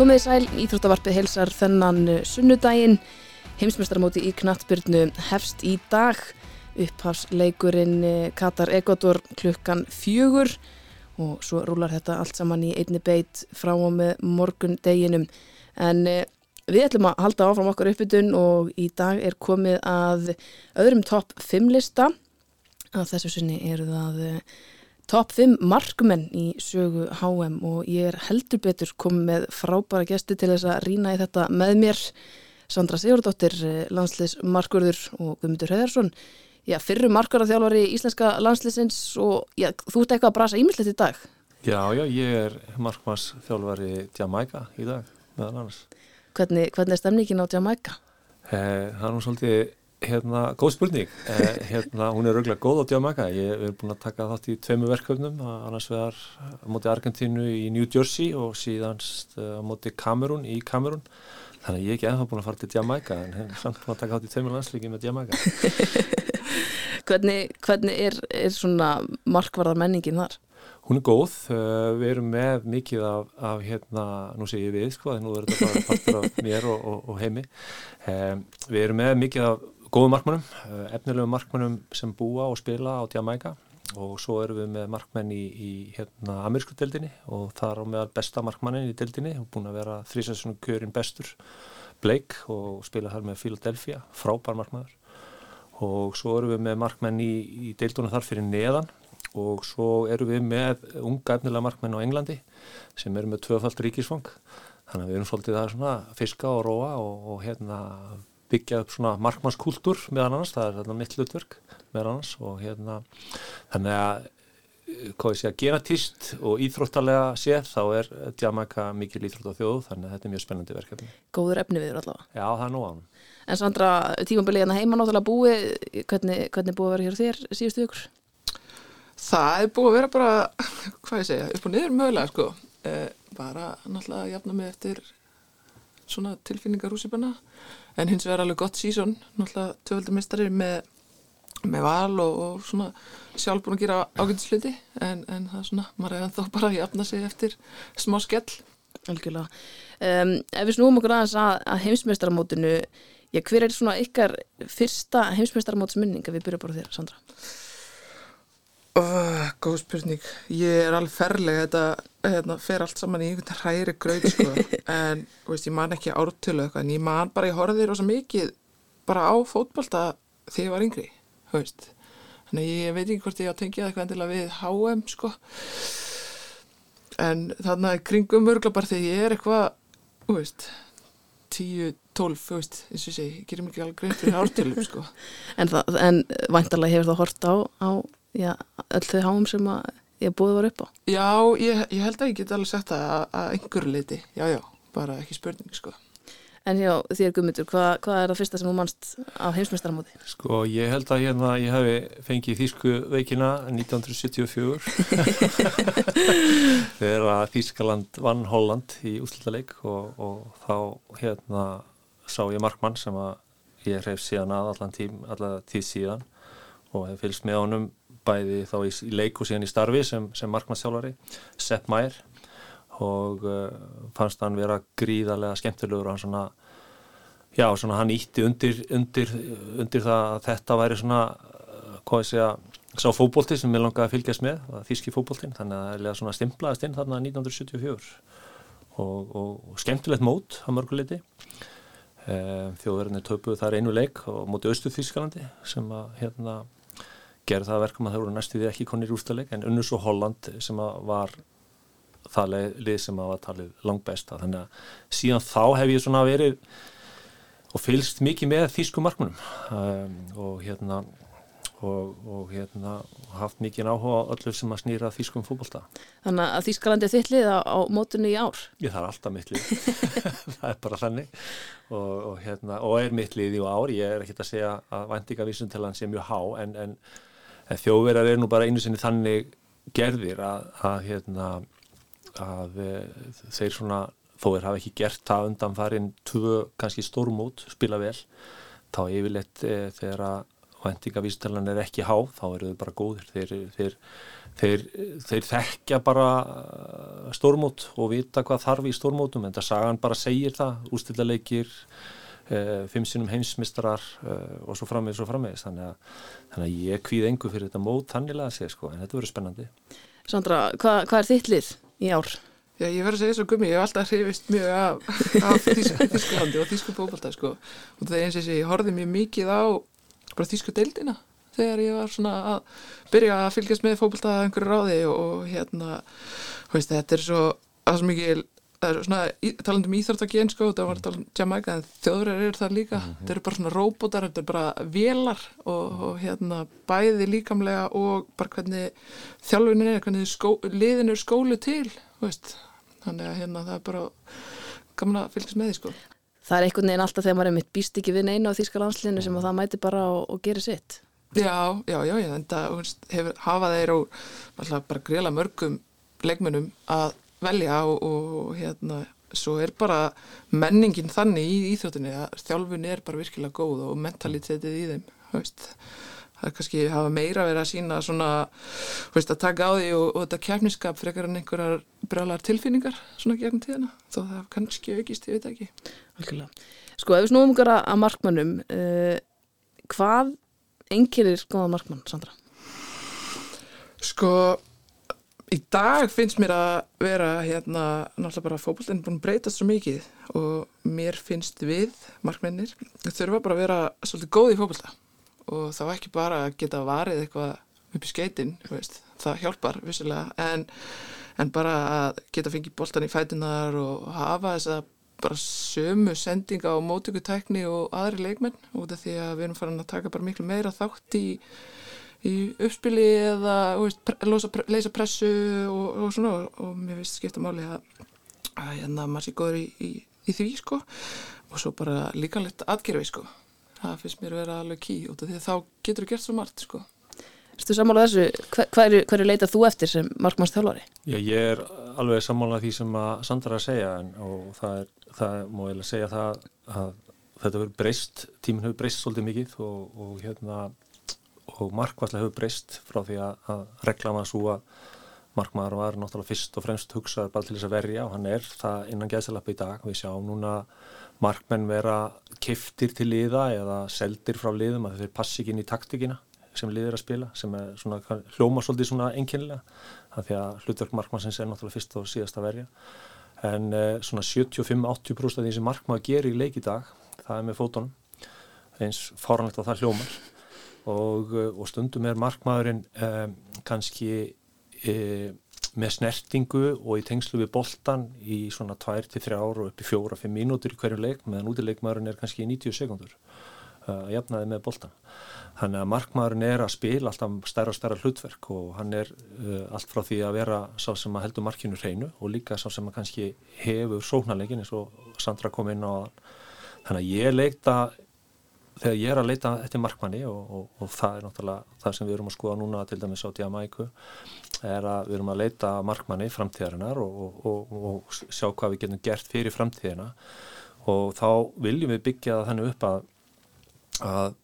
Komið sæl, Íþróttavarpið heilsar þennan eh, sunnudaginn. Heimsmestarmóti í knattbyrnu hefst í dag. Upphafsleikurinn eh, Katar Ekvator klukkan fjögur og svo rúlar þetta allt saman í einni beit frá og með morgun deginum. En eh, við ætlum að halda áfram okkar uppbytun og í dag er komið að öðrum topp 5 lista. Að þessu sinni eru það Top 5 markumenn í sögu HM og ég er heldur betur komið með frábæra gesti til þess að rína í þetta með mér. Sandra Sigurdóttir, landslis markurður og Guðmundur Heðarsson. Já, fyrru markaraþjálfari í Íslenska landslisins og já, þú ert eitthvað að brasa ímyndilegt í dag. Já, já, ég er markmarsþjálfari Jamaica í dag, meðal annars. Hvernig, hvernig er stemningin á Jamaica? Eh, það er nú svolítið Hérna, góð spurning. Eh, hérna, hún er rauglega góð á Djamaka. Ég hef búin að taka þátt í tveimu verkefnum, annars vegar á móti Argentínu í New Jersey og síðanst eh, á móti Kamerún í Kamerún. Þannig að ég er ekki ennþá búin að fara til Djamaka en hef samt búin að taka þátt í tveimu landslíki með Djamaka. hvernig, hvernig er, er svona markvarðar menningin þar? Hún er góð, uh, við erum með mikið af, af hérna, nú segir við sko, nú er þetta bara partur af mér og, og, og heimi, um, við erum með mikið af góðum markmannum, eh, efnilegum markmannum sem búa og spila á Jamaica og svo erum við með markmenn í, í hérna, amerísku deildinni og það er á meðal besta markmannin í deildinni. Og búin að vera þrýsessunum kjörin bestur Blake og spila þar með Philadelphia, frábær markmannar og svo erum við með markmenn í, í deildunum þar fyrir neðan. Og svo erum við með unga efnilega markmenn á Englandi sem eru með tvöfald ríkisfang. Þannig að við erum svolítið svona fiska og róa og, og hérna byggja upp svona markmannskultúr meðan annars, það er hérna mitt hlutverk meðan annars og hérna þannig að, hvað ég segja, genatíst og íþróttalega séð þá er Jamaica mikil íþrótt á þjóðu þannig að þetta er mjög spennandi verkefni. Góður efni viður allavega. Já, það er nú ánum. En Sandra, tífambilið hérna heima náttúrulega búi, hvernig, hvernig búið að vera hér þér síðustu ykkur? Það er búið að vera bara, hvað ég segja, upp og niður mögulega sko, eh, bara náttúrulega að jafna mig eftir svona tilfinningar húsipanna en hins vegar alveg gott sísón náttúrulega töfaldamistari með, með val og, og svona sjálf búin að gera ágændisluti en, en það er svona, maður er þá bara að jafna sig eftir smá skell Algjörlega. Um, ef við snúum okkur aðeins að, að heimsmeistaramótinu já, hver er svona ykkar fyrsta heimsmeistaramótsmynning að við byrjum bara þér, Sandra? Uh, góð spurning ég er alveg ferlega þetta hérna, fer allt saman í einhvern hræri gröð sko. en veist, ég man ekki ártölu en ég man bara, ég horfði rosa mikið bara á fótbolta þegar ég var yngri veist. þannig ég veit ekki hvort ég á að tengja eitthvað endilega við HM sko. en þannig að kringum örgla bara þegar ég er eitthvað veist, 10, 12 veist, eins og ég segi, ég gerir mikið alveg greið fyrir ártölu sko. en, en vantarlega hefur það hort á, á já, öll þau háum sem ég búið var upp á Já, ég, ég held að ég get alveg það að, að einhverju leiti, já, já, bara ekki spurning sko. En já, þér Guðmundur, hvað, hvað er það fyrsta sem þú mannst á heimsmeistaramóti? Sko, ég held að hérna, ég hef fengið Þísku veikina 1974 þegar að Þískaland vann Holland í úslutaleg og, og þá hérna sá ég markmann sem að ég hreif síðan að allan tím, allan tíð síðan og hef fylgst með honum bæði þá í, í leik og síðan í starfi sem, sem markmannsjálfari, Sepp Mær og uh, fannst hann vera gríðarlega skemmtilegur og hann svona, já svona hann ítti undir, undir, undir það að þetta væri svona, uh, hvað ég segja, sá fókbólti sem ég langaði að fylgjast með, þíski fókbóltin, þannig að það er svona stimplaðist inn þarna 1974 og, og, og skemmtilegt mót á mörguleiti. Uh, þjóðverðinni töpuð þar einu leik og móti Östu Þískalandi sem að hérna gerði það verkum að það voru næstu því ekki konir úrstæðleik en unnus og Holland sem var það lið sem var talið langt besta þannig að síðan þá hef ég svona verið og fylgst mikið með þýsku markmunum um, og hérna og, og hérna haft mikið áhuga á öllu sem að snýra þýskum fólkbólta Þannig að Þýskalandi er þittlið á, á mótunni í ár? Ég þarf alltaf mittlið það er bara þannig. Og, og, hérna, og er mittlið í ár. Ég er ekkert að segja að vendingavísun til hann sé mjög há en, en þjóðverðar er nú bara einu sinni þannig gerðir að, að, hérna, að e, þeir svona þó er hafa ekki gert það undan farin tvö kannski stórmót spila vel þá yfirleitt e, þegar að vendingavísutalan er ekki há þá eru þau bara góðir. Þeir, þeir, þeir, þeir þekkja bara stórmót og vita hvað þarf í stórmótum en það sagan bara segir það, ústillaleikir uh, fimm sinum heimsmistrar uh, og svo framvegis og framvegis þannig að, þannig að ég kvíð engu fyrir þetta mót hannilega að segja sko, en þetta verður spennandi Sandra, hva, hvað er þitt lið í ár? Já, ég verður að segja svo gummi, ég hef alltaf hrifist mjög af, af Þísklandi og Þísku bókbalta sko. og það er eins og þessi, ég horfið mjög mikið á bara Þísku deildina þegar ég var svona að byrja að fylgjast með fókbalta einhverju ráði og, og hérna, veist, þetta er svo að svo mikið, það er svona talandum íþróttagén sko, það var talandum Jamaica en þjóðverðar eru það líka, mm -hmm. þetta eru bara svona róbótar, þetta eru bara velar og, og hérna bæði líkamlega og bara hvernig þjálfunin er, hvernig skó, liðin eru skólu til, veist. Þannig að hérna það er bara gaman að fylgjast með því sko. Það er einhvern veginn alltaf þegar maður er mitt býst ekki við neina á þýska landsliðinu sem að það mæti bara og, og gerir sitt. Já, já, já, en það hefur, hafa þeir og alltaf bara greiðla mörgum leikmennum að velja og, og hérna, svo er bara menningin þannig í íþjóttinni að þjálfunni er bara virkilega góð og mentalitetið í þeim, veist það er kannski hafa meira verið að sína svona, veist, að taka á því og, og þetta kefniskap frekar en einhverjar brálar tilfinningar svona gegn tíðana þó það kannski aukist, ég veit ekki Alkjörlega. Sko, ef við snúum okkar að markmannum uh, hvað engirir góða markmann, Sandra? Sko, í dag finnst mér að vera hérna, náttúrulega bara fókbaltinn búin breytast svo mikið og mér finnst við, markmennir, þurfa bara að vera svolítið góð í fókbalta og þá ekki bara að geta varið eitthvað upp í skeitin, það hjálpar vissilega, en, en bara að geta fengið boltan í fætunar og hafa þess að bara sömu sendinga á mótökutækni og aðri leikmenn út af því að við erum farin að taka bara miklu meira þátt í, í uppspili eða veist, losa, leysa pressu og, og svona og mér finnst skipta máli að, að hérna maður sé góður í, í, í því sko. Og svo bara líka lett aðgerfi sko. Það finnst mér að vera alveg ký út af því að þá getur þú gert svo margt sko. Erstu sammála þessu, hverju hver leitað þú eftir sem markmannstjálfari? Já, ég er alveg sammála því sem að Sandra að segja en, og það er það má ég alveg segja það að þetta hefur breyst, tíminn hefur breyst svolítið mikið og, og hérna og markværslega hefur breyst frá því að, að reglama svo að markmaður var náttúrulega fyrst og fremst hugsað bara til þess að verja og hann er það innan geðsalappi í dag. Við sjáum núna markmenn vera kiftir til liða eða seldir frá liðum að þeir passi ekki inn í taktikina sem liðir að spila sem er svona hljóma svolítið svona enginlega það því að hlutverk markmannsins er náttúrulega fyrst og síðast að verja. En uh, svona 75-80% af því sem markmaður gerir í leik í dag það er með fótunum. Eins fáranlegt að það hljómar og, uh, og stundum er markmaðurinn um, kannski uh, með snertingu og í tengslu við boltan í svona 2-3 ára og upp í 4-5 mínútur í hverju leik meðan útileikmaðurinn er kannski í 90 sekundur að jafnaði með boltan Þannig að markmaðurinn er að spila alltaf stærra og stærra hlutverk og hann er uh, allt frá því að vera sá sem að heldur markinu hreinu og líka sá sem að kannski hefur sóknarleikin eins og Sandra kom inn á þann. Þannig að ég leita, þegar ég er að leita eftir markmanni og, og, og það er náttúrulega það sem við erum að skoða núna til dæmis á Diamæku, er að við erum að leita markmanni framtíðarinnar og, og sjá hvað við getum gert fyrir framtíðina. Og þá viljum við byggja það þannig upp að, að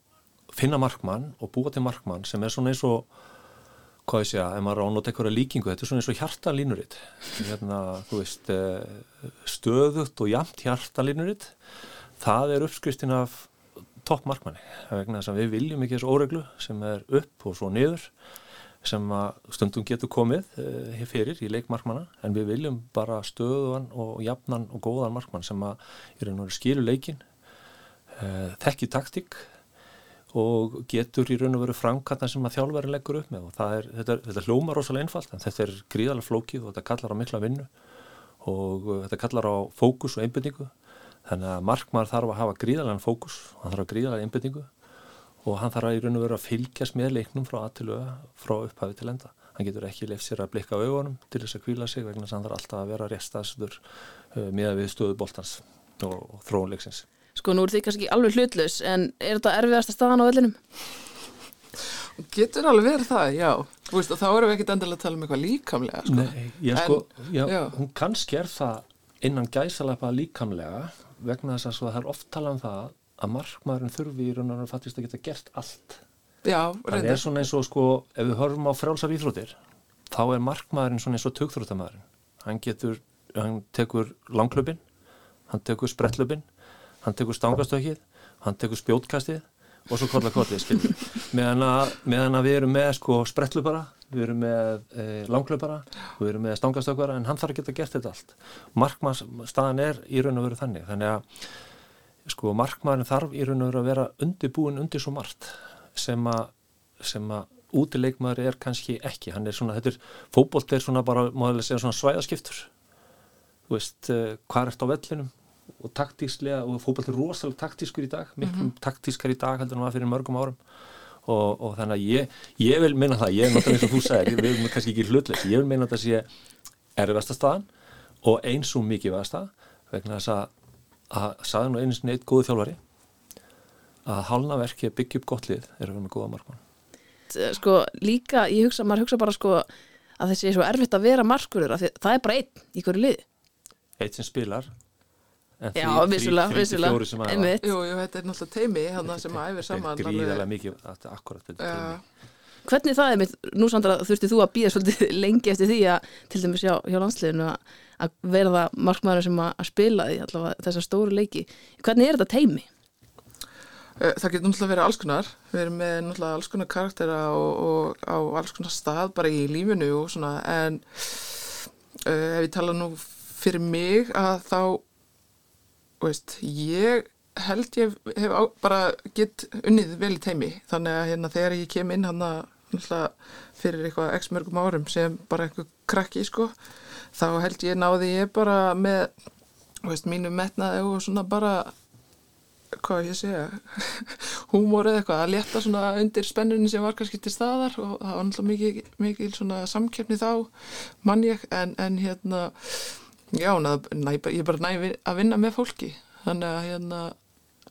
finna markmann og búa til markmann sem er svona eins og hvað ég segja, ef maður ánótt eitthvað líkingu, þetta er svona eins og hjartalínuritt. Hérna, þú veist eh, stöðut og jamt hjartalínuritt. Það er uppskristin af topp markmanni, vegna þess að við viljum ekki þessu óreglu sem er upp og svo niður sem stundum getur komið eh, fyrir í leikmarkmanna en við viljum bara stöðuan og jafnan og góðan markmann sem að er einhverju skilu leikin eh, þekki taktík og getur í raun og veru framkvæmna sem að þjálfæri leggur upp með. Og er, þetta, þetta hljómar rosalega einfalt en þetta er gríðarlega flókið og þetta kallar á mikla vinnu og uh, þetta kallar á fókus og einbindningu þannig að markmaður þarf að hafa gríðarlega fókus hann þarf að gríðarlega einbindningu og hann þarf að í raun og veru að fylgjast með leiknum frá aðtilu frá upphafi til enda hann getur ekki leift sér að blikka á augunum til þess að kvíla sig vegna þess að hann þarf alltaf að vera restaðstur uh, með við stöðu boltans og, og þróunleiksins Sko nú er því kannski alveg hlutlaus en er þetta erfiðasta staðan á vellinum? Getur alveg verið það, já veist, og þá erum við ekkit endilega að tala um eitthvað líkamlega sko. Nei, já, sko, en, já, já. hún kannski er það innan gæsalapa líkamlega vegna þess að það er oft talað um það að markmaðurinn þurfi í raun og raun fattist að geta gert allt. Já, Það er svona eins og sko, ef við horfum á frjálsaf íþrótir þá er markmaðurinn svona eins og tökþróttamæðurinn hann getur, hann tekur langklöpin, hann tekur sprettlöpin, hann tekur stangastökið, hann tekur spjótkastið og svo kolla kollið, skiljum. Meðan að, meðan að við erum með sko sprettlöpara, við erum með e, langklöpara, við erum með stangastökvara, en hann þarf að geta gert þetta allt. Markmannsstaðan er í raun og veru þannig, þannig að sko markmannin þarf í raun og veru að vera undirbúin undir svo margt sem að, sem að útileikmaður er kannski ekki, hann er svona, þetta er, fókbólt er svona bara, maður segja svona svæðaskiptur, þú veist, uh, hvað ert á vellinum? Og taktíslega, og fókbólt er rosalega taktískur í dag, miklu mm -hmm. taktískar í dag heldur en það fyrir mörgum árum og, og þannig að ég, ég vil minna það, ég er náttúrulega eins og þú sagir, við erum kannski ekki hlutlegs, ég vil minna þetta sé erfastastafan og eins og mikið vasta, vegna þess að, að sagði nú eins og neitt góðu þjálfari að hálna verki að byggja upp gott lið er að vera með góða markmann. Sko líka, ég hugsa, maður hugsa bara sko að þessi er svo erfitt að vera markurur það er bara einn í hverju lið Eitt sem spilar Já, vissulega, vissulega. Jú, jú, þetta er náttúrulega teimi sem að æfir saman Þetta er gríðarlega mikið, þetta er akkurat þetta teimi Hvernig það er mitt, nú Sandra þurfti þú að býða svolítið lengi eftir því að til dæmis hjá, hjá landsliðinu að verða markmaður sem að spila því allavega þessar stóru leiki. Hvernig er þetta teimi? Eh, það getur náttúrulega verið alls konar, við erum með náttúrulega alls konar karaktera og, og á alls konar stað bara í lífinu og svona en uh, ef ég tala nú fyrir mig að þá, veist, ég held ég hef á, bara gett unnið vel í teimi þannig að hérna þegar ég kem inn hann að fyrir eitthvað x mörgum árum sem bara eitthvað krakki sko þá held ég náði ég bara með, veist, mínu metnaði og svona bara hvað ég segja húmor eða eitthvað að leta svona undir spennunin sem var kannski til staðar og það var náttúrulega mikið, mikið svona samkeppni þá mann ég. En, en hérna já, næ, ég er bara næ að vinna með fólki. Þannig að hérna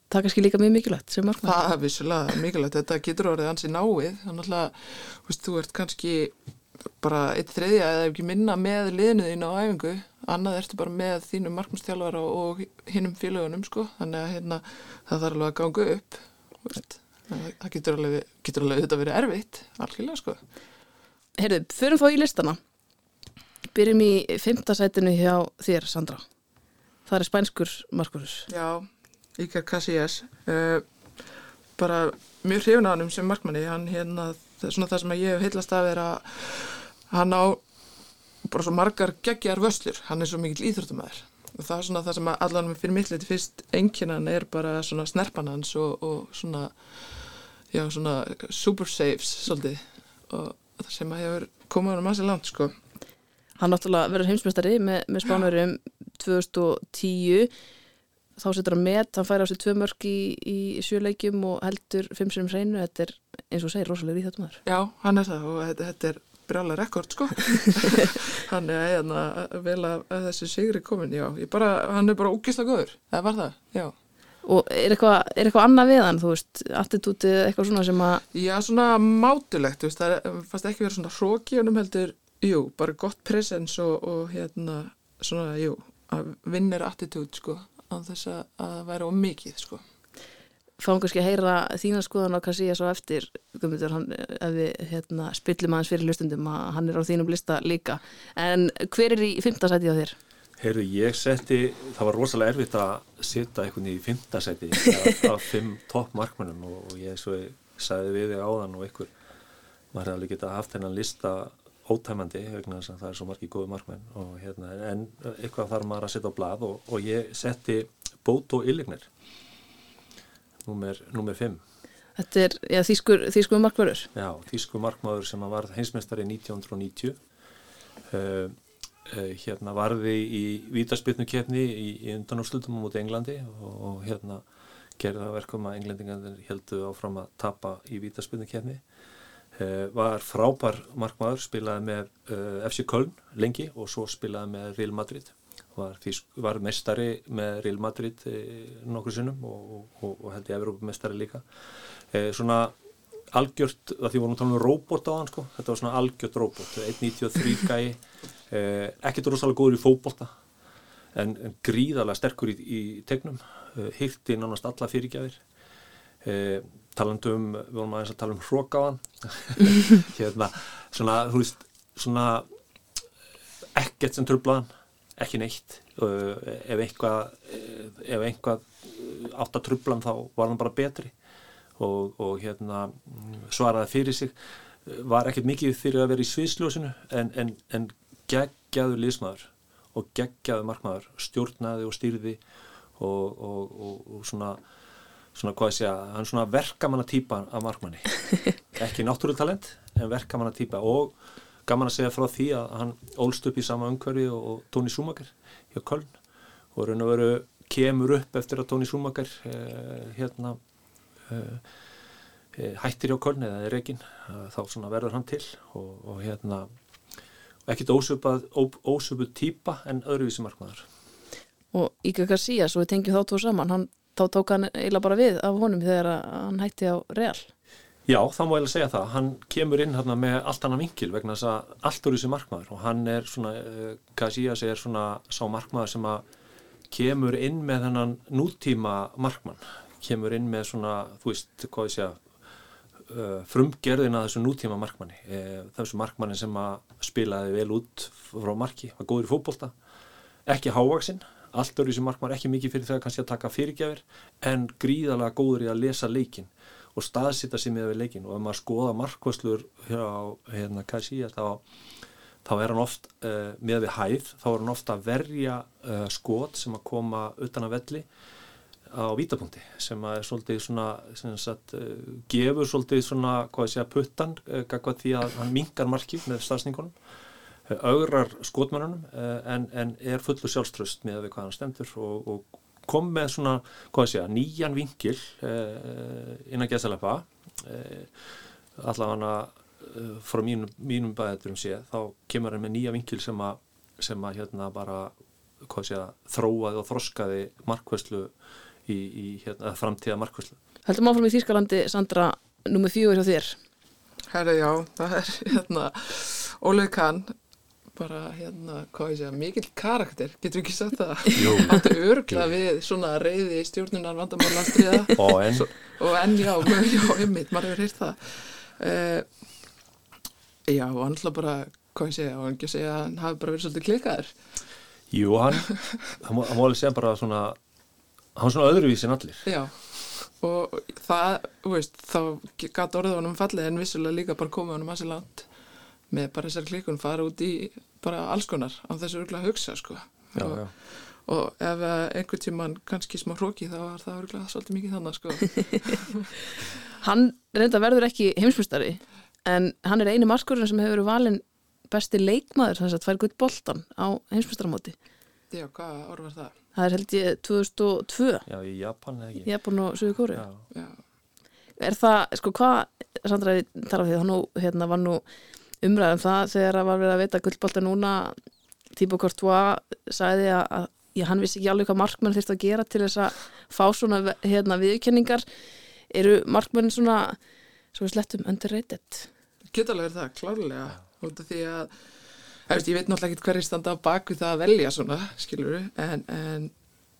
Það er kannski líka mjög mikilvægt sem markmann Það er vissulega mikilvægt, þetta getur orðið ansi náið. Þannig að þú ert kannski bara eitt þriðja eða ekki minna með liðnuðin á æfingu. Annað ertu bara með þínum markmannstjálfara og hinnum félagunum sko. Þannig að hérna, það þarf alveg að ganga upp veist. það getur alveg, getur alveg auðvitað verið erfitt algjörlega sko. Herðu, förum þá í listana byrjum í fymtasætinu hjá þér Sandra. Það er spænskur markurus Já, Íker Casillas. Uh, bara mjög hrifun á hann sem markmanni. Hann hérna, svona það sem ég hef heilast af er að hann á bara svo margar geggjar vöslur, hann er svo mikil íþróttumæður og það er svona það sem allan fyrir mitt leiti fyrst enginan er bara svona snerpan hans og, og svona já svona super saves svolítið. Og það sem að hefur komið á hann massi langt sko Hann náttúrulega verður heimsmestari með, með spánurum 2010 þá setur hann met, hann fær á sig tvö mörg í, í sjöleikjum og heldur fimm sem hreinu, þetta er eins og segir rosalega í þetta maður. Já, hann er það og þetta, þetta er brjála rekord sko. Hann er hérna vel að, að þessi sigri komin, já, bara, hann er bara ógísla góður, það var það, já. Og er eitthvað, er eitthvað annað við hann, þú veist, attitútið eitthvað svona sem að... Já, svona mátulegt, þú veist, það er fast ekki verið svona hróki og um heldur, jú, bara gott presens og, og hérna, svona, jú, að vinnir attitút, sko, á þess að vera of mikið, sko fáum kannski að heyra þína skoðan á Casillas og eftir Guðmundur, hann, ef við hérna, spillum aðeins fyrir hlustundum að hann er á þínum lista líka en hver er í fymtasæti á þér? Heyrðu, ég setti, það var rosalega erfitt að setja einhvern í fymtasæti af fimm toppmarkmannum og ég svo sagði við þig áðan og einhver maður hefði alveg getað haft hennan lista ótæmandi vegna þess að það er svo margi góði markmenn og hérna, en eitthvað þarf maður að setja á blad og, og ég setti Bóto Yllignir Númer 5 Þetta er já, þýskur, þýskur markmaður Já, þýskur markmaður sem var heimsmeistari 1990 uh, uh, hérna varði í vítaspilnukefni í, í undanúrslutum mot Englandi og, og hérna gerða verkum að englendingarnir heldu áfram að tapa í vítaspilnukefni uh, var frábær markmaður spilaði með uh, FC Köln lengi og svo spilaði með Real Madrid. Var, var mestari með Real Madrid eh, nokkur sinnum og, og, og held ég að vera mestari líka. Eh, svona algjört, því við vorum að tala um robot á hann sko, þetta var svona algjört robot 1.93 gæi. Eh, ekkert rosalega góður í fókbólta en, en gríðarlega sterkur í, í tegnum, eh, hýrti nánast alla fyrirgjafir eh, talandum, við vorum aðeins að tala um hrók á hann hérna, svona, þú veist svona ek, ekkert sem trublaðan ekki neitt. Uh, ef einhvað, ef einhvað átt að trublan þá var hann bara betri. Og, og hérna svaraði fyrir sig. Var ekkert mikið fyrir að vera í sviðsljósinu en, en, en geggjaður liðsmaður og geggjaður markmaður stjórnaði og stýrði og, og, og svona svona hvað ég segja, hann er svona verkamanna týpa af markmanni. Ekki náttúrutalent en verkamanna týpa og gaman að segja frá því að hann ólst upp í sama umhverfi og, og Tóni Súmakar hjá Köln. Og raun og veru kemur upp eftir að Tóni Súmakar eh, hérna eh, eh, hættir hjá Köln eða er eginn, þá svona verður hann til. Og, og hérna ekkert ósöpuð týpa en öðruvísi markmaður. Og Íka García, svo við tengjum þá tvo saman hann þá tók hann eiginlega bara við af honum þegar hann hætti á real. Já, þá má ég alveg segja það. Hann kemur inn hérna með allt annan vingil vegna þess að allt úr þessu markmaður og hann er svona, uh, Casillas er svona sá markmaður sem að kemur inn með þennan nútíma markmann, kemur inn með svona, þú veist, hvað ég segja, uh, frumgerðina þessu nútíma markmanni. Uh, þessu markmanni sem að spilaði vel út frá marki, var góður í fókbólta, ekki hávaksinn allt öru sem markmann ekki mikið fyrir það kannski að taka fyrirgjafir en gríðalega góður í að lesa leikin og staðsita sér með við leikin og ef maður skoða markvæslur hérna Kassi þá, þá er hann oft uh, með við hæð, þá er hann ofta að verja uh, skot sem að koma utan að velli á vítapunkti sem að er svolítið svona sagt, uh, gefur svolítið svona hvað ég segja puttan, því að hann mingar markið með stafsningunum augrar skotmannunum eh, en, en er fullu sjálfströst með hvað hann stendur og, og kom með svona, hvað sé ég, nýjan vingil eh, innan gæðsalepa eh, allavega frá mínum, mínum bæðaturum sé þá kemur hann með nýja vingil sem að sem að hérna bara hvað sé að þróaði og þroskaði markvæslu í, í hérna, framtíða markvæslu. Heldum áfram í Þýrskalandi Sandra, nummið fjögur hjá þér Herra já, það er hérna Ólega kann bara hérna, hvað ég segja, mikill karakter getur ekki sagt það? Hann er örgla við svona reyði stjórnunar vandamálastriða og enn. Og enn já, já, einmitt, maður hefur heyrt það. Uh, já, og hann hlað bara hvað ég segja, og hann ekki að segja hann hafi bara verið svolítið klikaður. Jú, hann hann má alveg segja bara svona hann er svona öðruvísin allir. Já, og það, þú veist þá gæti orðið honum fallið en vissulega líka bara komið honum að sér land með bara þessar klikun fara út í bara alls konar á þessu örgulega að hugsa sko. Já, og, já. og ef einhvern tíman kannski smá hróki þá var það örgulega svolítið mikið þannig sko. Hann reynda verður ekki heimsmystari en hann er eini marskurinn sem hefur verið valin besti leikmaður þannig að það fær gutt boltan á heimsmystaramóti Já, hvað orð var það? Það er held ég 2002 Já, í Japan eða ekki? Japan og Suðu Kóri Já, Er það, sko hvað Sandra, tala um því það nú, hérna var nú umræðum það þegar að var verið að veita gullbolta núna. Tíbo Courtois sagði að, já, hann vissi ekki alveg hvað markmenn þurft að gera til þess að fá svona hérna, viðkenningar eru markmenn svona svo slettum underrated? Alveg verið það, klárlega. Því að Eftir, ég veit náttúrulega ekki hverju standa á baku það að velja svona, skiluru, en, en,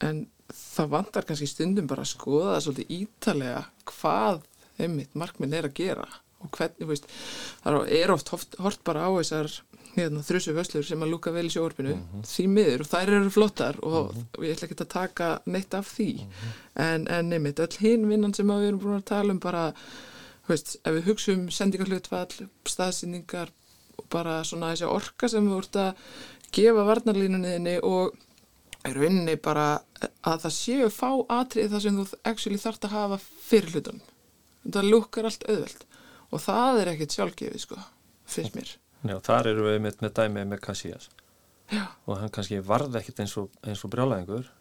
en það vantar kannski stundum bara að skoða það svolítið ítalega hvað einmitt markminn er að gera og hvernig, veist, það er oft hort, bara á þessar hérna, þrjusu vöslur sem að lúka vel í sjóorpinu mm -hmm. því miður og þær eru flottar og, mm -hmm. ég ætla ekki að taka neitt af því mm -hmm. en, en einmitt, öll hinn vinnan sem við erum búin að tala um bara, veist, ef við hugsa um sendingarhlutfall, staðsendingar og bara svona þessi orka sem við vart að gefa varnarlínunniðinni og er vinninni bara að það séu fá atrið það sem þú actually þarft að hafa fyrir hlutunum það lukkar allt auðvelt og það er ekkert sjálfgefið sko, finnst mér. Já, þar eru við með, með dæmið með Casillas. Já. og hann kannski varði ekkert eins og, eins og brjálæðingur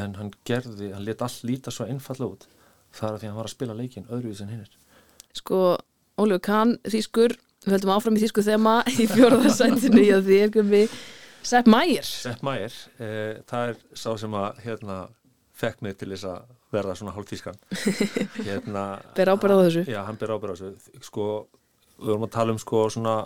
en hann gerði, hann let all líta svo einfalla út. Þar að því að hann var að spila leikin öðruvís en hinnir Sko, Ólíu Kahn, Þýskur við höldum áfram í Þýsku þema í fjórðarsæntinu í að því erum við Sepp Mægir Sepp Mægir, eh, það er sá sem að hérna fekk mig til þess að verða svona hálf tískan hérna, Ber ábyrða á þessu? Já, hann ber ábyrða á þessu. Sko, við vorum að tala um sko svona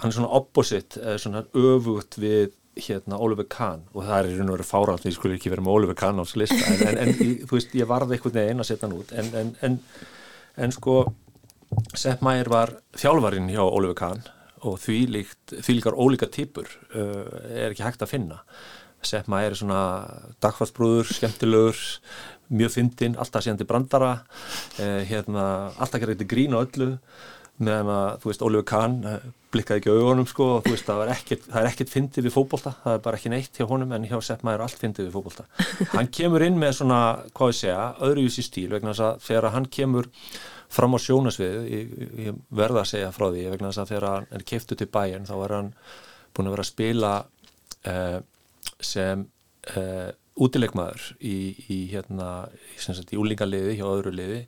hann er svona opposite, eða svona öfugt við hérna Oliver Kahn. Og það er í raun og veru fáralt, ég skulle ekki vera með Oliver Kahn á þessu lista, en, en, en þú veist, ég varði einhvern veginn að setja hann út. En, en sko Sepp Mægir var þjálfarinn hjá Oliver Kahn og því, líkt, því líkar ólíka típur uh, er ekki hægt að finna. Seppma er svona dagfarsbrúður, skemmtilegur mjög fyndinn, alltaf síðan til brandara uh, hérna, alltaf gerði grín á öllu meðan að, þú veist, Ólífur Kahn uh, blikkaði ekki auðvonum sko og þú veist, það ekkert, það er ekkert fyndið við fókbólta, það er bara ekki neitt hjá honum en hjá Seppma er allt fyndið við fókbólta hann kemur inn með svona, hvað ég segja öðruvísi stíl vegna þess að þegar hann kemur fram á sjónasvið ég, ég verða að segja frá því vegna þess að þegar hann er keiftu til bæin þá er hann búin að vera að spila uh, sem uh, útilegmaður í, í hérna, í úlingaliði hjá öðru liði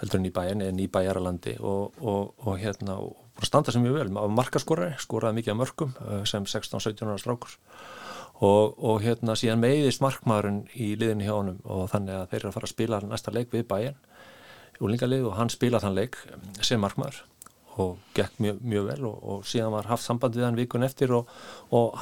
heldur en í bæin en í bæjaralandi og, og, og hérna og standa sem mjög vel, markaskorari skoraði mikið af mörgum uh, sem 16-17 ára strákur. Og, og hérna síðan meiðist markmaðurinn í liðinu hjá honum og þannig að þeir eru að fara að spila næsta leik við bæin úlingalið og hann spilaði þann leik sem markmaður og gekk mjög, mjög vel og, síðan var haft samband við hann vikun eftir og,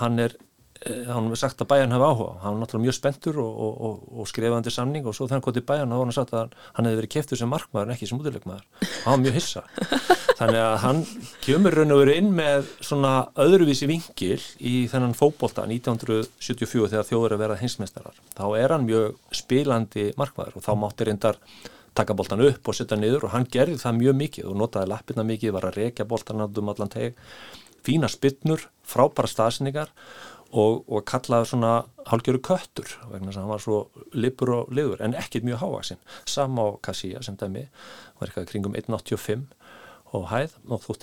hann er eh, hann hefur sagt að bæjan hefði áhuga hann var náttúrulega mjög spentur og, og skrifandi samning og svo hann kom til bæjan var hann sagt að hann hefði verið keftur sem markmaður en ekki sem útilegmaður og hann var mjög hissa. Þannig að hann kemur raun og verið inn með svona öðruvísi vingil í þennan fókbólta 1974 þegar þjóður að vera hinsmestarar þá er hann mjög spilandi markmaður og þá mátti reyndar taka boltan upp og setja niður og hann gerði það mjög mikið og notaði lappirna mikið, var að og, og kallaði svona hálgjöru köttur vegna þess að hann var svo lipur og liður en ekkit mjög hávaksinn sama á Kassíja sem dæmi var eitthvað kringum 1.85 og hæð og þú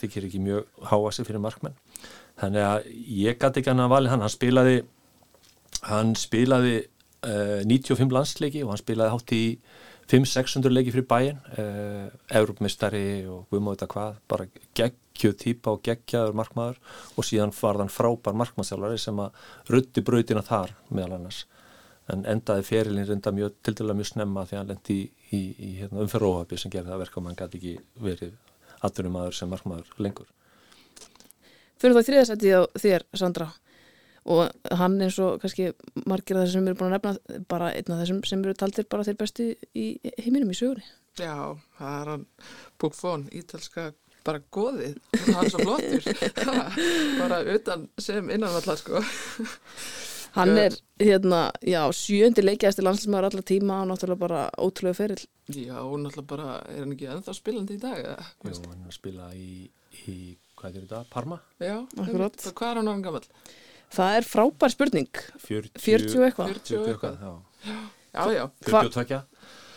þykir ekki mjög hávaksinn fyrir markmenn. Þannig að ég gæti ekki hann að vali hann. Hann spilaði hann spilaði uh, 95 landsleiki og hann spilaði hátt í 500-600 leiki fyrir bæin eh, Európmistari og við móðum þetta hvað bara geggjuð týpa og geggjaður markmaður. Og síðan var þann frábær markmaðsjálfari sem að rutti brautina þar meðal annars. En endaði ferilinn reynda mjög til dæla mjög snemma því að hann lendi í, í, í hérna, umferðóhafi sem gerði það verka og mann gæti ekki verið aðdurum maður sem markmaður lengur. Fyrir þá þriðasætti á þér Sandra og hann eins og kannski margir af þessum sem eru búin að nefna bara einn af þessum sem eru taldir bara þeir bestu í heiminum í sögurni Já, það er hann Búkfón, ítalska bara goðið, hann er svo flottur. Bara utan sem innanvallar sko. Hann er hérna, já, sjöndi leikjæðasti landslæsmaður allar tíma og náttúrulega bara ótrúlega ferill. Já, og náttúrulega bara er hann ekki ennþá spilandi í dag eða? Jú, hann er að spila í, í hvað er þetta, Parma? Já, akkurat. Hvað er hann orðin gammal? Það er frábær spurning. 40, 40 eitthvað. 40 eitthvað. já. Já, já. 42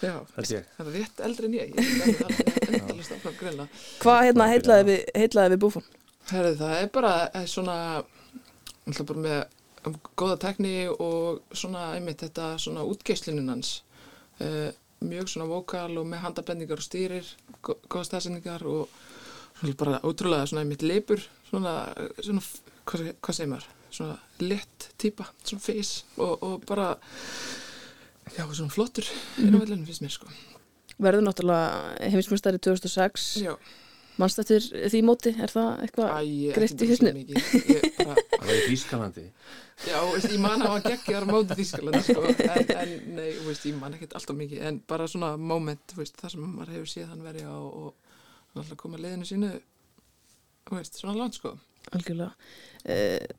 Já, það er rétt eldri en ég. Er grunna Hvað hérna heitlaði við, heitlaði við búfum? Herri, það er bara er svona alltaf bara með um, góða tekni og svona einmitt þetta svona útgeislinun hans uh, mjög svona vokal og með handabendingar og stýrir góða stafsendingar og bara ótrúlega svona einmitt leipur svona, svona hvað, hvað segir maður svona lett týpa, svona fís og, og bara já, svona flottur mm. á vellinu finnst mér sko. Verður náttúrulega heimismjöstari 2006 Já. Mannstættir því móti, er það eitthvað greitt í hysnu? Það var í Þýskalandi. Já, veist, ég man að hann geggjar móti Þýskalandi sko, en, en nei, veist, ég man ekkert alltaf mikið, en bara svona moment, veist, þar sem maður hefur séð hann verið á og hann alltaf koma leðinu sínu svona langt sko. Algjörlega. Uh,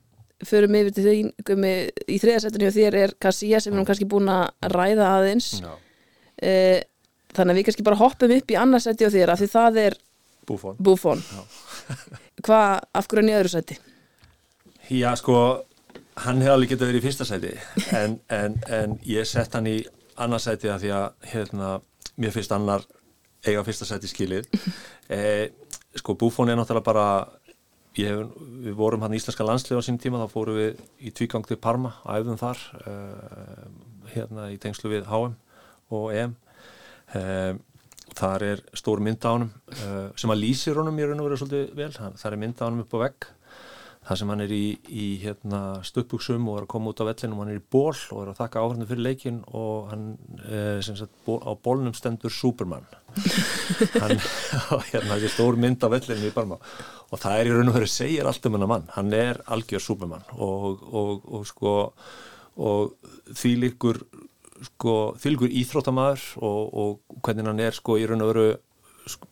förum yfir til því gumi, í þriðasettinu og þér er Kassíja sem við erum kannski búin að ræða aðeins. E, þannig að við kannski bara hoppum upp í annarsetti og þér af því það er Búfón, Búfón. hvað, af hverju er í öðru seti? Já sko hann hefði alveg getið verið í fyrsta seti en, en, en ég sett hann í annarsæti að því að hérna, mér finnst annar eiga fyrsta seti skilið. E, sko Búfón er náttúrulega bara Hef, við vorum hann í Íslenska landslið á sín tíma þá fórum við í tvígang til Parma æfðum þar uh, hérna í tengslu við HM og EM uh, þar er stór mynd á hann uh, sem að lýsir honum í raun og veru svolítið vel. Það er mynd á hann upp á vegg það sem hann er í, í hérna, stöpuksum og er að koma út á vellin og hann er í ból og er að þakka áhörnum fyrir leikin og hann eh, sagt, ból, á bólnum stendur Superman. Hann hérna, er stór mynd á vellinu í Barma. Og það er í raun og veru segir allt um hennar mann. Hann er algjör Superman og, og, og sko og því líkur sko, því líkur íþróttamæður og, og hvernig hann er sko í raun og veru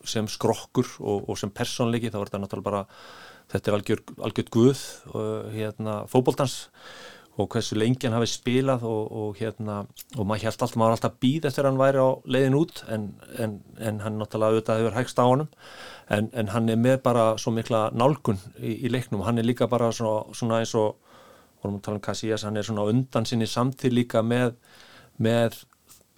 sem skrokkur og sem personleiki þá er þetta náttúrulega bara þetta er algjör, algjör guð og hérna fókbóltans og hversu lengi hann hafi spilað og, og hérna, og maður held alltaf, maður alltaf býð eftir hann væri á leiðin út en, en, en hann náttúrulega auðvitað hefur hægst á honum. En, en hann er með bara svo mikla nálgun í, í leiknum, hann er líka bara svona, svona eins og, vorum að tala um Casillas, hann er svona undan sinni samtíð líka með, með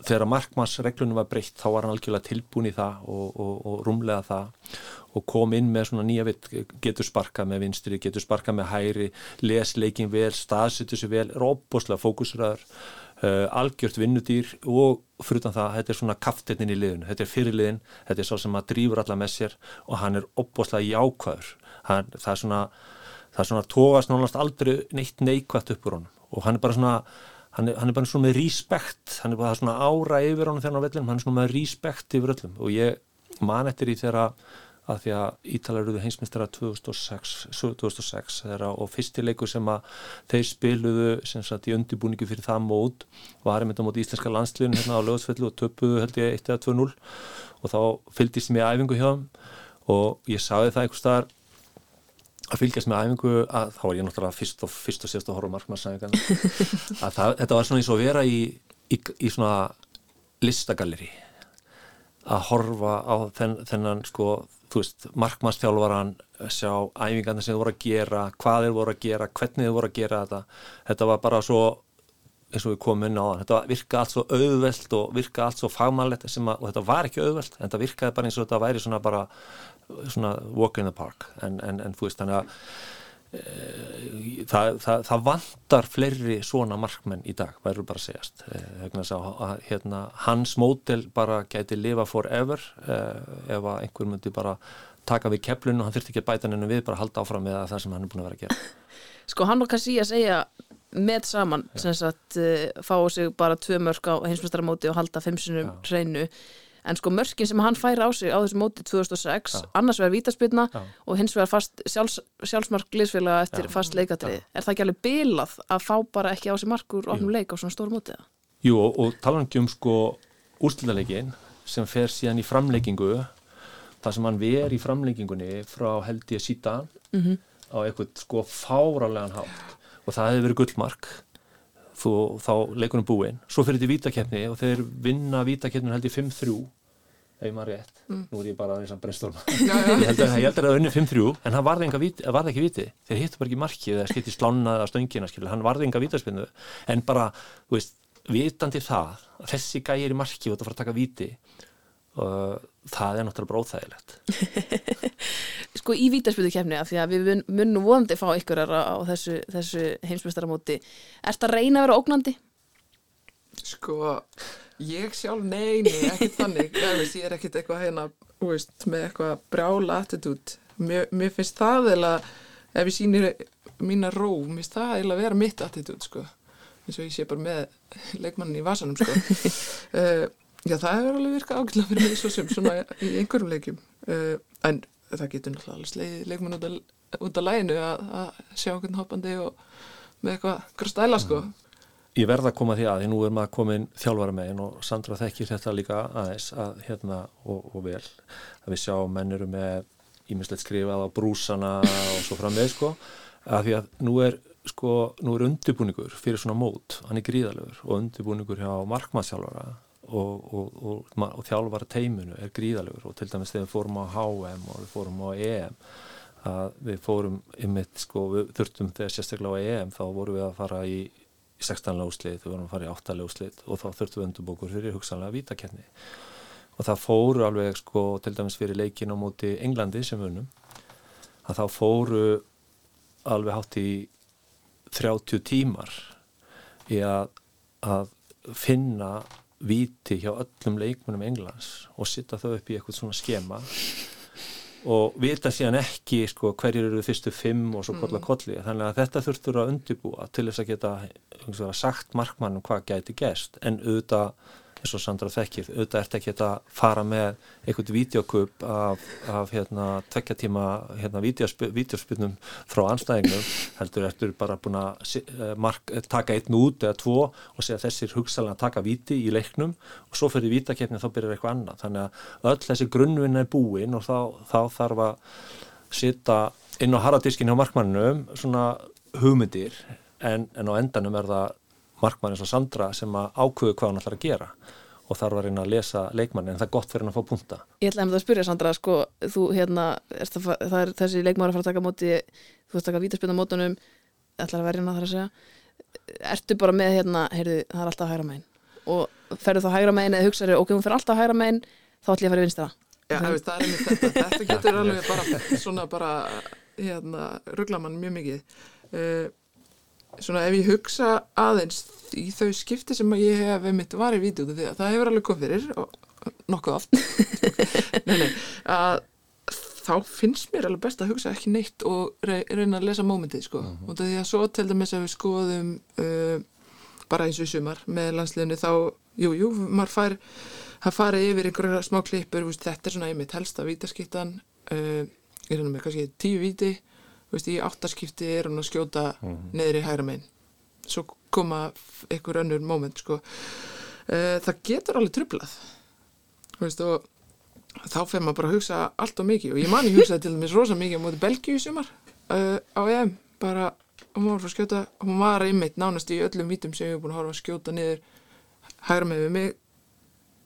þegar markmannsreglunum var breytt þá var hann algjörlega tilbúin í það og, og, og rúmlega það og kom inn með svona nýja vitt, getur sparkað með vinstri, getur sparkað með hæri les leikin vel, staðsittu sér vel róboslega fókusræður uh, algjört vinnudýr og frutan það, þetta er svona kaftetnin í liðun þetta er fyrirliðin, þetta er svo sem að drýfur alla með sér og hann er óboslega jákvæður. Hann, það er svona það er svona tóast nánast aldrei neitt neikvægt uppur honum og hann er bara svona hann er, hann er bara svona með respekt. Hann er bara svona ára yfir honum þegar hann á vellinum hann er svona með respekt yfir öllum. Og ég man eftir í þegar að því að Ítalar eruðu heimsmyndstara 2006, 2006 þeirra, og fyrstileikur sem að þeir spiluðu sem sagt í undirbúningu fyrir það mót var einmitt á mót íslenska landsliðin hérna á lögatsfellu og töpuðu held ég 1 eða 2-0 og þá fylgist mér æfingu hjá þeim. Og ég sagði það einhver staðar að fylgjast með æfingu að þá var ég náttúrulega fyrst og fyrst og sérst að horfa markmannsæfingan að það, þetta var svona eins og að vera í, í, í svona listagalleri að horfa á þenn, þennan sko þú veist, markmannstjálvaran sjá æfingarna sem þið voru að gera hvað þið voru að gera, hvernig þið voru að gera þetta. Þetta var bara svo eins og við komum inn á það, þetta virka allt svo auðvelt og virka allt svo fagmannlegt og þetta var ekki auðvelt, en þetta virkaði bara eins og þetta væri svona bara svona walk in the park en, en, en þú veist, þannig að e, það, það, það vantar fleiri svona markmenn í dag, verður bara segjast. E, hérna, hans mótel bara gæti lifa forever e, ef einhver myndi bara taka við keflun og hann þurfti ekki að bæta hennu við bara halda áfram með það sem hann er búin að vera að gera. Sko hann kannski að segja með saman, sem sagt fá sig bara tvö mörg á heimsmestaramóti og halda fimmsunum ja. hreinu en sko mörkin sem hann færi á sig á þessu móti 2006, ja. annars verður vítaspilna og hins vegar fast sjálfs, sjálfsmark glísfélaga eftir fast leikatrið er það ekki alveg bilað að fá bara ekki á sig markur ofnum leik á svona stóru móti? Jú og talangi um sko úrslutaleikin sem fer síðan í framleikingu það sem hann ver í framleikingunni frá held ég sítan mm -hmm. á eitthvað sko fárálegan hátt. Og það hefði verið gullmark þú, þá leikunum búinn. Svo fyrir þetta í vítakefni og þeir vinna vítakefninu held í 5-3 ef maður rétt, mm. nú er ég bara eins og brennstorma ég held að það er unni 5-3 en hann varði, viti, varði ekki viti. Þeir hittu bara ekki markið eða skipt í slána eða stöngina skilur. hann varði enga vítaspinnu. En bara, þú veist, vitandi það þessi gæri markið og þetta fara að taka viti og það er náttúrulega bara óþægilegt. Sko í vítarspilukefni af því að við munum vonandi fá ykkur á þessu, þessu heimsmestaramóti Er þetta reyna að vera ógnandi? Sko ég sjálf neini, ekkert þannig. Ég er ekkert eitthvað hérna veist, með eitthvað brjála attitút. Mér, mér finnst það eða ef ég sýnir mína ró mér finnst það eða að vera mitt attitút sko. Eins og ég sé bara með leikmannin í vasanum sko. Uh, Já, það hefur alveg virkað ágætla fyrir mig svo sem svona í einhverjum leikjum. Uh, en það getur náttúrulega sleið leikmenn út, út af læginu að, að sjá einhvern hoppandi og með eitthvað gröstæla sko. Ég verða að koma því að því nú er maður komin þjálfara megin og Sandra þekkir þetta líka aðeins að hérna og, og vel. Að við sjá menniru með ímislegt skrifað á brúsana og svo fram með sko. Að því að nú er sko, nú er undirbúningur fyrir svona mót, hann er gríðalegur og undirbúningur hjá markmannsjálfara og, og, og, þjálfara teiminu er gríðalegur og til dæmis þegar við fórum á HM og við fórum á EM að við fórum ymitt sko, við þurftum þegar sérstaklega á EM þá vorum við að fara í 16 ljóslið, við vorum að fara í 8 ljóslið og þá þurftum við undurbókur fyrir hugsanlega vítakerni og það fóru alveg sko til dæmis fyrir leikin á móti Englandi sem vunum að þá fóru alveg hátt í 30 tímar í að, að finna viti hjá öllum leikmunum Englands og sitta þau upp í eitthvað svona skema og vita síðan ekki sko, hverjir eru fyrstu fimm og svo kolla kolli. Þannig að þetta þurftur að undibúa til þess að geta sagt markmannum hvað gæti gæst en auðvitað eins og Sandra þekkir, auðvitað ert ekki að fara með einhvern videokup af, af hérna tvekja tíma hérna videospilnum frá anstæðingum, heldur ertur bara búin að eh, mark, taka einn út eða tvo og segja þessir hugsalega að taka viti í leiknum og svo fyrir vítakefni þá byrjar eitthvað annað, þannig að öll þessi grunnvinna er búin og þá, þá þarf að sita inn á harðadiskin hjá markmannum svona hugmyndir en, en á endanum er það markmann eins og Sandra sem að ákveðu hvað hann ætlar að gera og þarf að reyna að lesa leikmanni en það er gott fyrir hann að fá punta Ég ætla að spyrja Sandra, sko, þú hérna, að, það er þessi leikmaður að fara að taka móti, þú veist að taka vítaspilna mótunum, ætlar að verja hana þar að segja, ertu bara með hérna, heyrðu, það er alltaf hægra megin og ferðu þá hægra megin eða hugsaður, ok, hún fer alltaf hægra megin, þá ætlum ég að fara í vinstara. Já, það, veist, það er einmitt þetta, þetta getur alveg bara svona bara, hérna, ruggla mann mjög mikið. Uh, svona ef ég hugsa aðeins í þau skipti sem ég hef einmitt var í vídjóðu því að það hefur alveg komið fyrir og nokkuð oft. Nei, nei, að þá finnst mér alveg best að hugsa ekki neitt og rey, reyna að lesa mómentið sko. Mhm. og því að svo til dæmis að við skoðum uh, bara eins og sumar með landsliðinu þá, jú, jú, maður fær það farið yfir einhverja smá klippur þetta er svona einmitt helsta vítaskiptan uh, ég reyna með kannski tíu víti veist, í áttaskipti er hún að skjóta neður í hægra megin. Svo koma einhver önnur moment sko. uh, það getur alveg trublað veist, og þá fer maður bara að hugsa allt og mikið. Og ég man ég hugsaði til dæmis rosa mikið á móti Belgíu í sumar uh, á EM. Bara, hún var að skjóta hún var einmitt nánast í öllum vítum sem ég hef búin að horfa að skjóta niður hægra með mig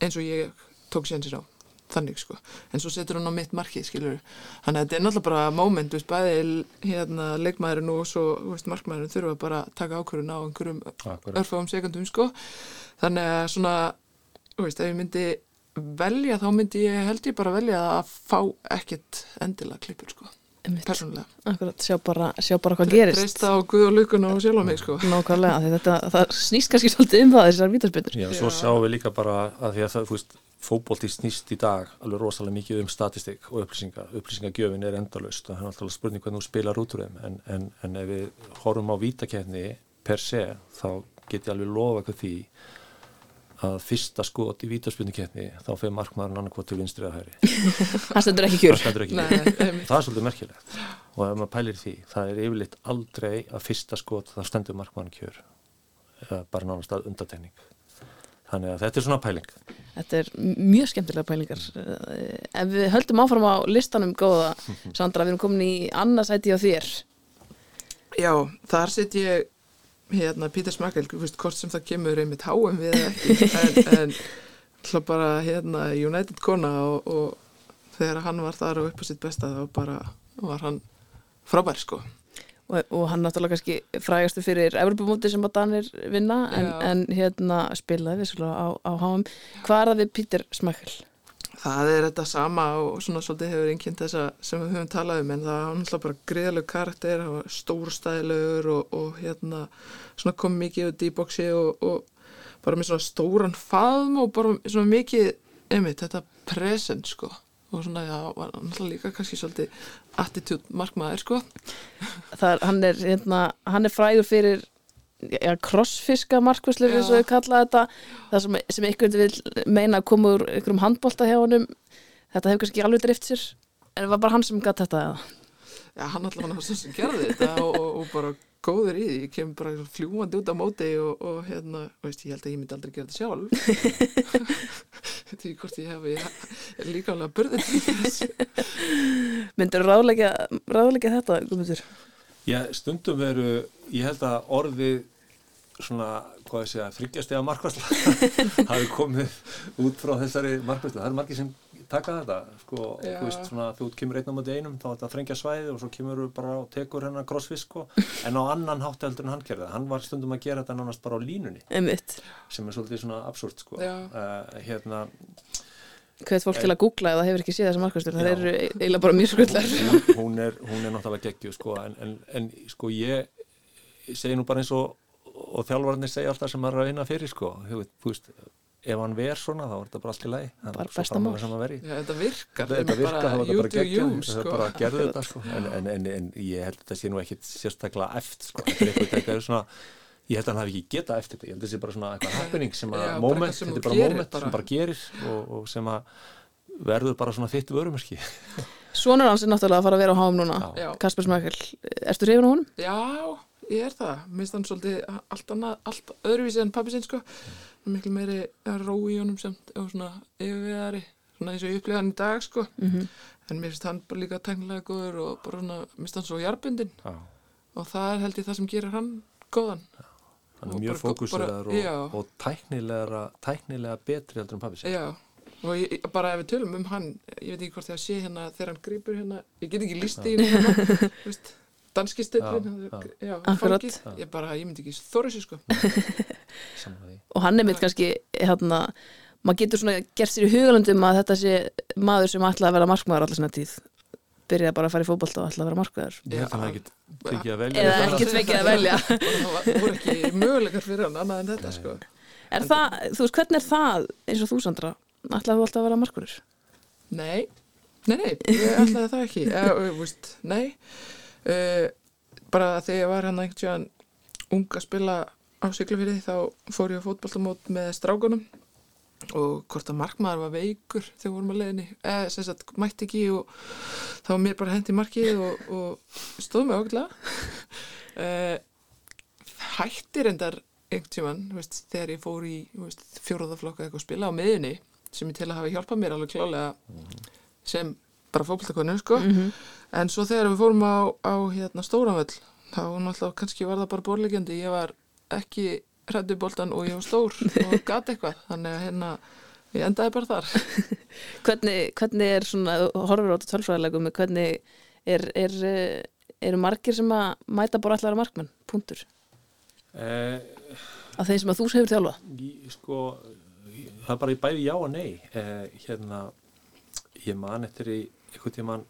eins og ég tók sénsir á þannig sko, en svo setur hún á mitt markið skilur, þannig að þetta er náttúrulega bara moment, þú veist, bæði hérna leikmaðurinn og svo, þú veist, markmaðurinn þurfa bara að taka ákvörðun á einhverjum örfáum sekundum sko. Þannig að svona, þú veist, ef ég myndi velja þá myndi ég held ég bara velja að fá ekkert endilega klippur sko. Persónulega Akkurat, sjá bara, sjá bara hvað gerist. treysta á Guð og lukuna og sjálf á mig sko Nákvæmlega, því þetta, það snýst kannski svolítið um það þessar vítaspilnur. Já, svo Já. sjáum við líka bara að því að það, þú veist, fótbolti snýst í dag alveg rosalega mikið um statistik og upplýsinga. Upplýsingagjöfin er endalaust og það er alltaf spurning hvernig þú spilar út úr þeim en, en, en ef við horfum á vítakefni per se, þá get ég alveg lofa hvað því að fyrsta skot í vítaspilnikefni þá fyrir markmaðurinn annarkot til vinstri að hæri. Það stendur ekki Það kjör. Nei, einmitt. Það er svolítið merkilegt og ef maður pælir því, það er yfirleitt aldrei að fyrsta skot þá stendur markmann kjör eða bara nánast að undatekning þannig að þetta er svona pæling Þetta er mjög skemmtilega pælingar. Ef við höldum áfram á listanum góða, Sandra, við erum komin í annarsæti á þér. Já, þar set ég hérna Pítur Smakkel, hvort sem það kemur einmitt háum við ekki en, en hlá bara hérna United kona og, og þegar hann var þar og upp á sitt besta þá bara var hann frábær sko Og, og hann náttúrulega kannski frægastu fyrir Evropamóti sem að Danir vinna en, en hérna spilaði vissulega á, á HM. Hvað er það við Pítur Smakkel? Það er þetta sama og svona svolítið hefur einnkjönd þessa sem við höfum talað um en það er náttúrulega bara greiðalegu karakter og stórstæðilegur og, og hérna svona kom mikið út í bóksi og, og bara með svona stóran faðm og bara svona mikið einmitt þetta present sko. Og svona já, var náttúrulega líka kannski svolítið attitude markmaður sko. Er, hann, er, hérna, hann er frægur fyrir ja, crossfiska markvæslu eins og við kalla þetta. Það sem, sem ykkur vil meina að koma úr ykkurum handbólta hjá honum þetta hefur kannski alveg drift sér. En það var bara hann sem gætt þetta eða? Já, hann alltaf hann sem gerði þetta og, og, og bara góður í því, ég kem bara fljúandi út á móti og, og hérna, veist, ég held að ég myndi aldrei gera þetta sjálf. Þetta er hvort ég hef ég líka alveg að myndur ráðleggja, ráðleggja þetta Guðmundur? Já, stundum veru, ég held að orðið svona, hvað ég segja, þryggjastega markværsla hafi komið út frá þessari markværsla. Það eru margir sem taka þetta, sko, Já. þú veist, svona, þú kemur einn á móti einum, þá er þetta þrengja svæði og svo kemur þú bara og tekur hennar crossfisk, sko, en á annan hátt heldur en hann gerði það. Hann var stundum að gera þetta nánast bara á línunni, Einmitt. sem er svolítið svona absúrt, sko. Já. Uh, hérna, Hvað fólk til að googla eða hefur ekki séð þessar markvæstur það eru eiginlega bara mjög skullar hún er, hún er náttúrulega geggju sko, en, en, en sko ég, segi nú bara eins og, og þjálfarnir segja alltaf sem maður er að vinna fyrir sko, þú veist ef hann ver svona þá er þetta bara allt í lagi. Bara besta mál. að þetta virkar, þetta virkar, það þetta bara geggju það sko. bara gerðu þetta sko. En, en, en, en ég held að þetta sé nú ekkit sérstaklega eft sko, þetta er eitthvað, þetta er svona ég held að hann hafi ekki getað eftir þetta, ég held að þetta sé bara svona eitthvað happening sem að Já, moment, sem þetta er bara moment bara. sem bara gerir og, og sem að verður bara svona þitt vörumerki Svonur hans er náttúrulega að fara að vera á háum núna Já. Já. Kasper Smakkel, ertu reyfin á honum? Já, ég er það. Minnst hann svolítið allt annað, allt öðruvísi en pappi sinn, sko. Miklu meiri ró í honum sem, og svona yfirviðari, svona eins og ég upplega hann í dag sko Mhm. en mér finnst hann bara líka tæknilega góður og bara svona, mér finnst hann svo jarbundin Já, og það er held ég það sem gerir hann góðan hann Og er mjög bara- já. og, og tæknilega, tæknilega betri heldur en pappi sér. Já, og ég, bara ef við tölum um hann ég veit ekki hvort það sé hérna þegar hann grýpur hérna, ég get ekki líst í hérna þú veist, danski stöldin Já, fangið, ég bara, ég myndi ekki þóra sér sko. Og hann er mitt kannski hérna, maður getur svona gert sér í hugalundum að þetta sé maður sem ætlaði að vera markmaður allar sinna tíð byrjaði bara að fara í fótbolta og ætlaði að vera að hann ekki tekið að velja. eða ekkert fengið að velja. Það var- voru ekki möguleikar fyrir hann annað en þetta sko. Er það, þú veist, hvernig er það eins og þú Sandra, ætlaði þú alltaf að vera markmaður Nei, nei, nei, ég ætlaði það ekki. Eða, nei. Uh, bara þegar ég var hann einhvern tjóðan ung að spila á Siglufyrði þá fór ég á fótboltamót með strákunum og hvort að markmaður var veikur þegar vorum að leiðinni. Eða sem sagt mætti ekki og þá var mér bara hendi markið og, og stóð mig ákveðlega uh, hættir endar einhvern tíman þegar ég fór í veist, fjóraðaflokka eitthvað að spila á miðunni sem ég til að hafa hjálpað mér alveg klálega sem bara fótboltakonu sko. en svo þegar við fórum á, á hérna, Stóramöll þá náttúrulega kannski var það bara borlegjandi ég var ekki hrættu boltan og ég var stór og gat eitthvað þannig að hérna ég endaði bara þar. Hvernig, hvernig er svona, þú horfir á þetta tölfræðilegum hvernig er, er, eh, eru margir sem að mæta bara allar að markmann, punktur? Eh, af þeim sem að þú hefur þjálfa sko, það er bara í bæði já og nei. Eh, hérna ég man eftir í einhvern tíman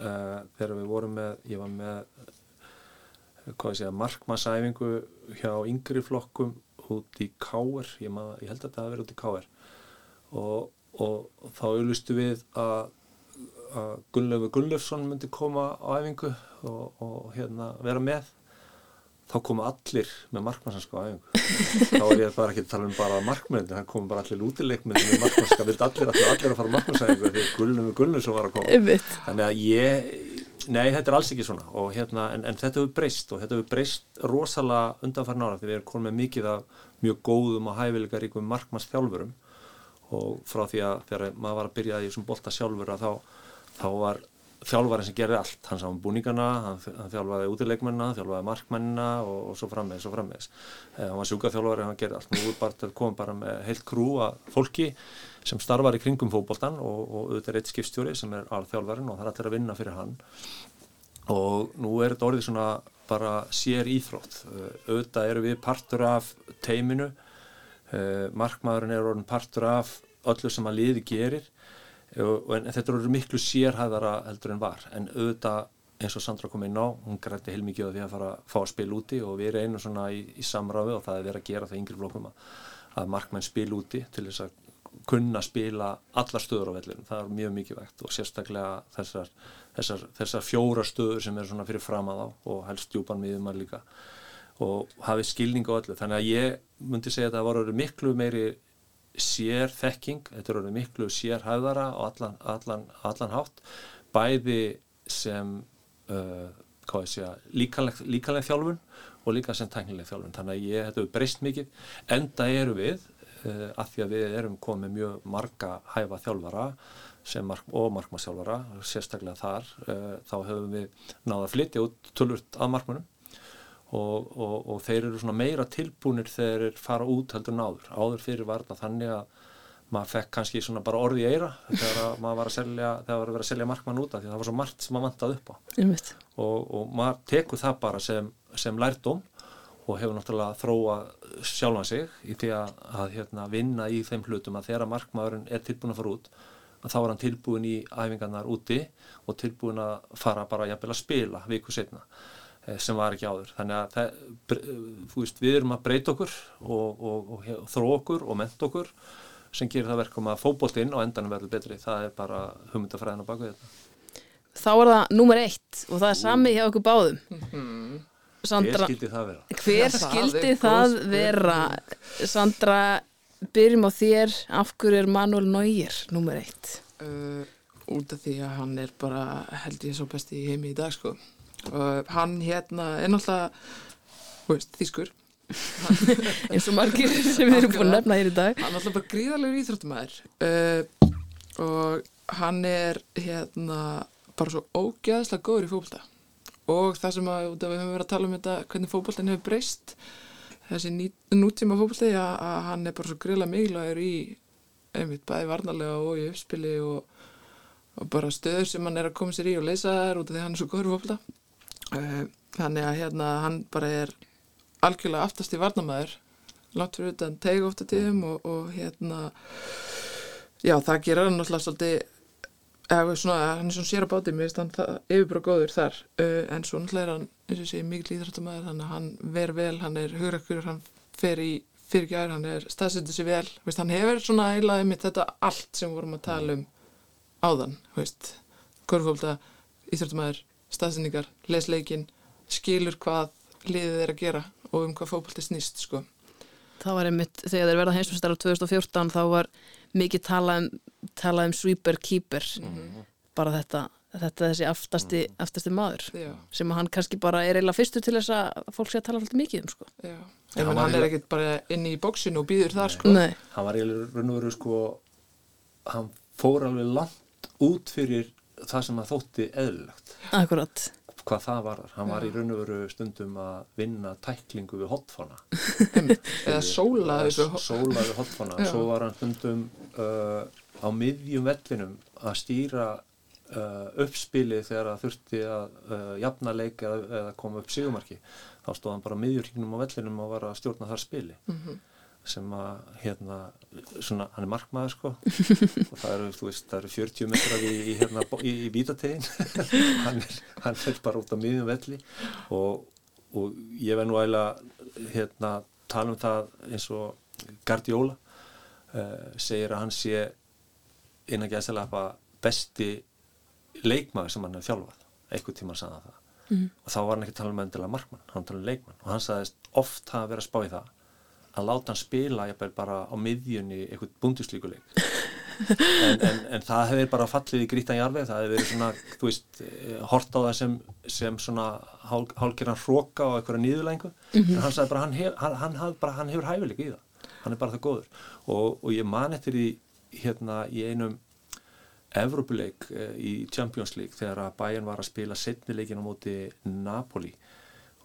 eh, þegar við vorum með ég var með segja, markmannsæfingu hjá yngri flokkum út í Káer ég, ég held að það hafi verið út í Káer og, og, þá auðlustu við að að Gunnlaugur Gunnlaufsson myndi koma á æfingu og, og hérna vera með. Þá komu allir með markmannsanska á æfingu. Þá er ég bara ekki að tala um bara markmennir, það komu bara allir útileikmennir með markmannska, vildi allir, allir, allir að fara markmannsæfingu því Gunnlaugur Gunnlaufsson var að koma. Einmitt. þannig að ég nei, þetta er alls ekki svona. Og, hérna, en, en þetta hefur breyst og þetta hefur breyst rosalega undanfærin ára því við erum komið með mikið af mjög góðum og hæfileika ríkum markmannsþjálfurum. Og frá því að þegar maður var að byrja í þessum bolta sjálfur að þá, þá var þjálfarinn sem gerði allt, hann sá um búningana hann, hann þjálfaði útileikmennina, þjálfaði markmennina og, og svo frammeðis og frammeðis eh, hann var sjúkaþjálfari, hann gerði allt. Nú bara að koma bara með heilt krú að fólki sem starfar í kringum fótboltan og, og auðvitað er eitt skipstjóri sem er alþjálfarinn og það er allir að vinna fyrir hann. Og nú er þetta orðið svona bara sér íþrótt Eh, auðvitað eru við partur af teiminu. Uh, markmaðurinn er orðin partur af öllu sem að liði gerir en þetta eru miklu sérhæðara heldur en var. En auðvitað eins og Sandra kom inn á, hún grætti heilmikið á því að fara að fá að spila úti og við erum einu svona í, í samráfi og það er verið að gera það yngri flokkum að, að markmenn spila úti til þess að kunna spila allar stöður á vellinum, það er mjög mikið vegt og sérstaklega þessar, þessar, þessar fjóra stöður sem eru svona fyrir fram að á og helst djúpan miðum að líka og hafið skilning á öllu. Þannig að ég myndi segja að það var miklu meiri sér þekking, þetta er orðið miklu sér hæðara á allan, allan, allan hátt bæði sem uh, hvað ég segja líkanleg, líkanleg þjálfun og líka sem tæknileg þjálfun. Þannig að ég, þetta hefur breyst mikið enda eru við uh, að því að við erum komið mjög marga hæfa þjálfara mark, og markmannsþjálfara sérstaklega þar uh, þá höfum við náða að flytja út tölvurt að markmannum og, og, og þeir eru svona meira tilbúnir þegar þeir fara út heldur en áður. Fyrir var þetta þannig að maður fekk kannski svona bara orði í eira þegar maður var að selja, var að vera að selja markmann út af því það var svo margt sem maður vantaði upp á. Og, og maður tekur það bara sem, sem lærdóm og hefur náttúrulega þróa sjálfan sig í því að, að hérna, vinna í þeim hlutum að þegar markmaðurinn er tilbúin að fara út að þá er hann tilbúin í æfingarnar úti og tilbúin að fara bara jafnvel að spila viku setna sem var ekki áður. Þannig að það, veist, við erum að breyta okkur og, og, og, og þró okkur og ment okkur sem gerir það verkum að fókbóltinn á endanum verður betri. Það er bara hugmyndafræðin á baku þetta. Þá er það nummer eitt og það er sami hjá okkur báðum. Sandra, Hver skildi það vera? hver skildi það vera? Sandra, byrjum á þér. Af hverju er Manuel Neuer nummer eitt? Uh, út af því að hann er bara held ég svo besti í heimi í dag sko og hann hérna er náttúrulega veist, þýskur. Eins og margir sem við erum búin að nefna hér í dag. Hann er náttúrulega bara gríðarlegur íþróttumæður uh, og hann er hérna bara svo ógeðslega góður í fókbalta og það sem að við höfum verið að tala um þetta hvernig fókbaltin hefur breyst þessi ný, nútíma fókbalti að, að hann er bara svo grilla mikilvægur í einmitt bæði varnarlega og í uppspili og, og bara stöður sem hann er að koma sér í og leysa þær út af því hann er svo góður í uh, þannig að hérna hann bara er algjörlega aftast í varnamæður langt fyrir utan teg ofta tíðum og, og hérna já það gerir hann náttúrulega svolítið eða svona, hann er svona sér á báti mér finnst hann það yfirbróð góður þar. Uh, en svo náttúrulega er hann, eins og sé, mikil íþróttumæður þannig að hann ver vel, hann er hugrakkur hann fer í fyrirgjær hann er staðsettur sér vel, veist, hann hefur svona eilaði mitt þetta allt sem vorum að tala um áðan, veist. Korfólda, íþróttumæður staðsetningar, lesleikin skilur hvað liðið er að gera og um hvað fókbalti snýst, sko. Það var einmitt, þegar þeir verða heimsmyndstara 2014 þá var mikið talað um, tala um sweeper keeper. Mhm. bara þetta, þetta þessi aftasti, aftasti maður. Já, sem hann kannski bara er eiginlega fyrstur til þess að fólk sé að tala alltaf mikið um sko. já, menn hann hann er ekkert bara inni í bóksinu og býður þar, sko. Nei, hann var eiginlega raun og veru sko hann fór alveg langt út fyrir það sem að þótti eðlilegt. Akkurat. Hvað það var, hann var í raun og veru stundum að vinna tæklingu við hotfána eða sóla þessu sóla við hotfána Já. svo var hann stundum uh, á miðjum vellinum að stýra uh, uppspili þegar það þurfti að uh, jafna leik eða, eða koma upp sigumarki þá stóð hann bara á miðjurringnum á vellinum og var að stjórna þar spili. Mhm. sem að hérna svona, hann er markmaður sko. Og það eru, þú veist, það eru 40 metrar í, í hérna, í, í vítategin hann, er, hann er bara út á miðjum velli. Og, og ég verð nú eiginlega hérna, tala um það eins og Guardiola uh, segir að hann sé innan gæðslega besti leikmaður sem hann hefur þjálfað. Einhvern tíma sagði hann það. Mhm. og þá var hann ekki að tala um endilega markmann hann tala um leikmann. Og hann sagðist oft hafa verið að spá í það að láta hann spila jafnvel bara á miðjunni eitthvað búndislíkuleik en, en, en það hefur bara fallið í grítan jarfið, það hefur verið svona þú veist, eh, hort á það sem, sem svona hál, hálgeran hróka og eitthvað nýðulengu, en hann sagði bara hann, hef, hann, hann, bara, hann hefur hæfileik í það. Hann er bara það góður. Og, og ég man eftir í hérna í einum Evrópuleik eh, í Champions League þegar að Bayern var að spila setnileikin á móti Napoli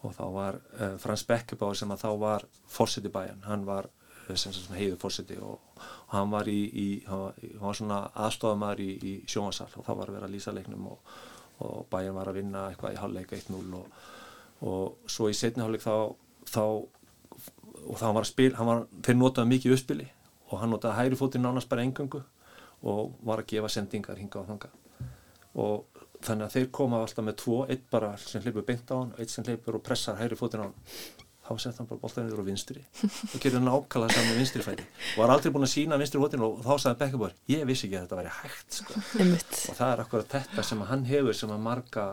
og þá var uh, Frans Beckenbauer sem að þá var fórseti Bayern, hann var uh, sem sagt heiðu fórseti og, og hann var í, í hann var, hann var svona aðstofamæður í, í sjónvarsal og þá var að vera að lýsa leiknum og, og Bayern var að vinna eitthvað í hálfleik 1-0 og, og svo í setni hálfleik þá, þá og þá var að spil, hann var, þeir notaði mikið uppspili og hann notaði hægri fótinn nánast bara engöngu og var að gefa sendingar hinga og þanga og þannig að þeir koma alltaf með tvo, eitt bara sem hleypur beint á hann, eitt sem hleypur og pressar hægri fótinn á hann. Þá sett hann bara boltan yfir á vinstri. Og gerði nákvæmlega saman með vinstri fæti. Og var aldrei búin að sína vinstri fótinn og þá sagði Bekkabor, ég vissi ekki að þetta væri hægt sko. og það er akkurat þetta sem hann hefur sem að marga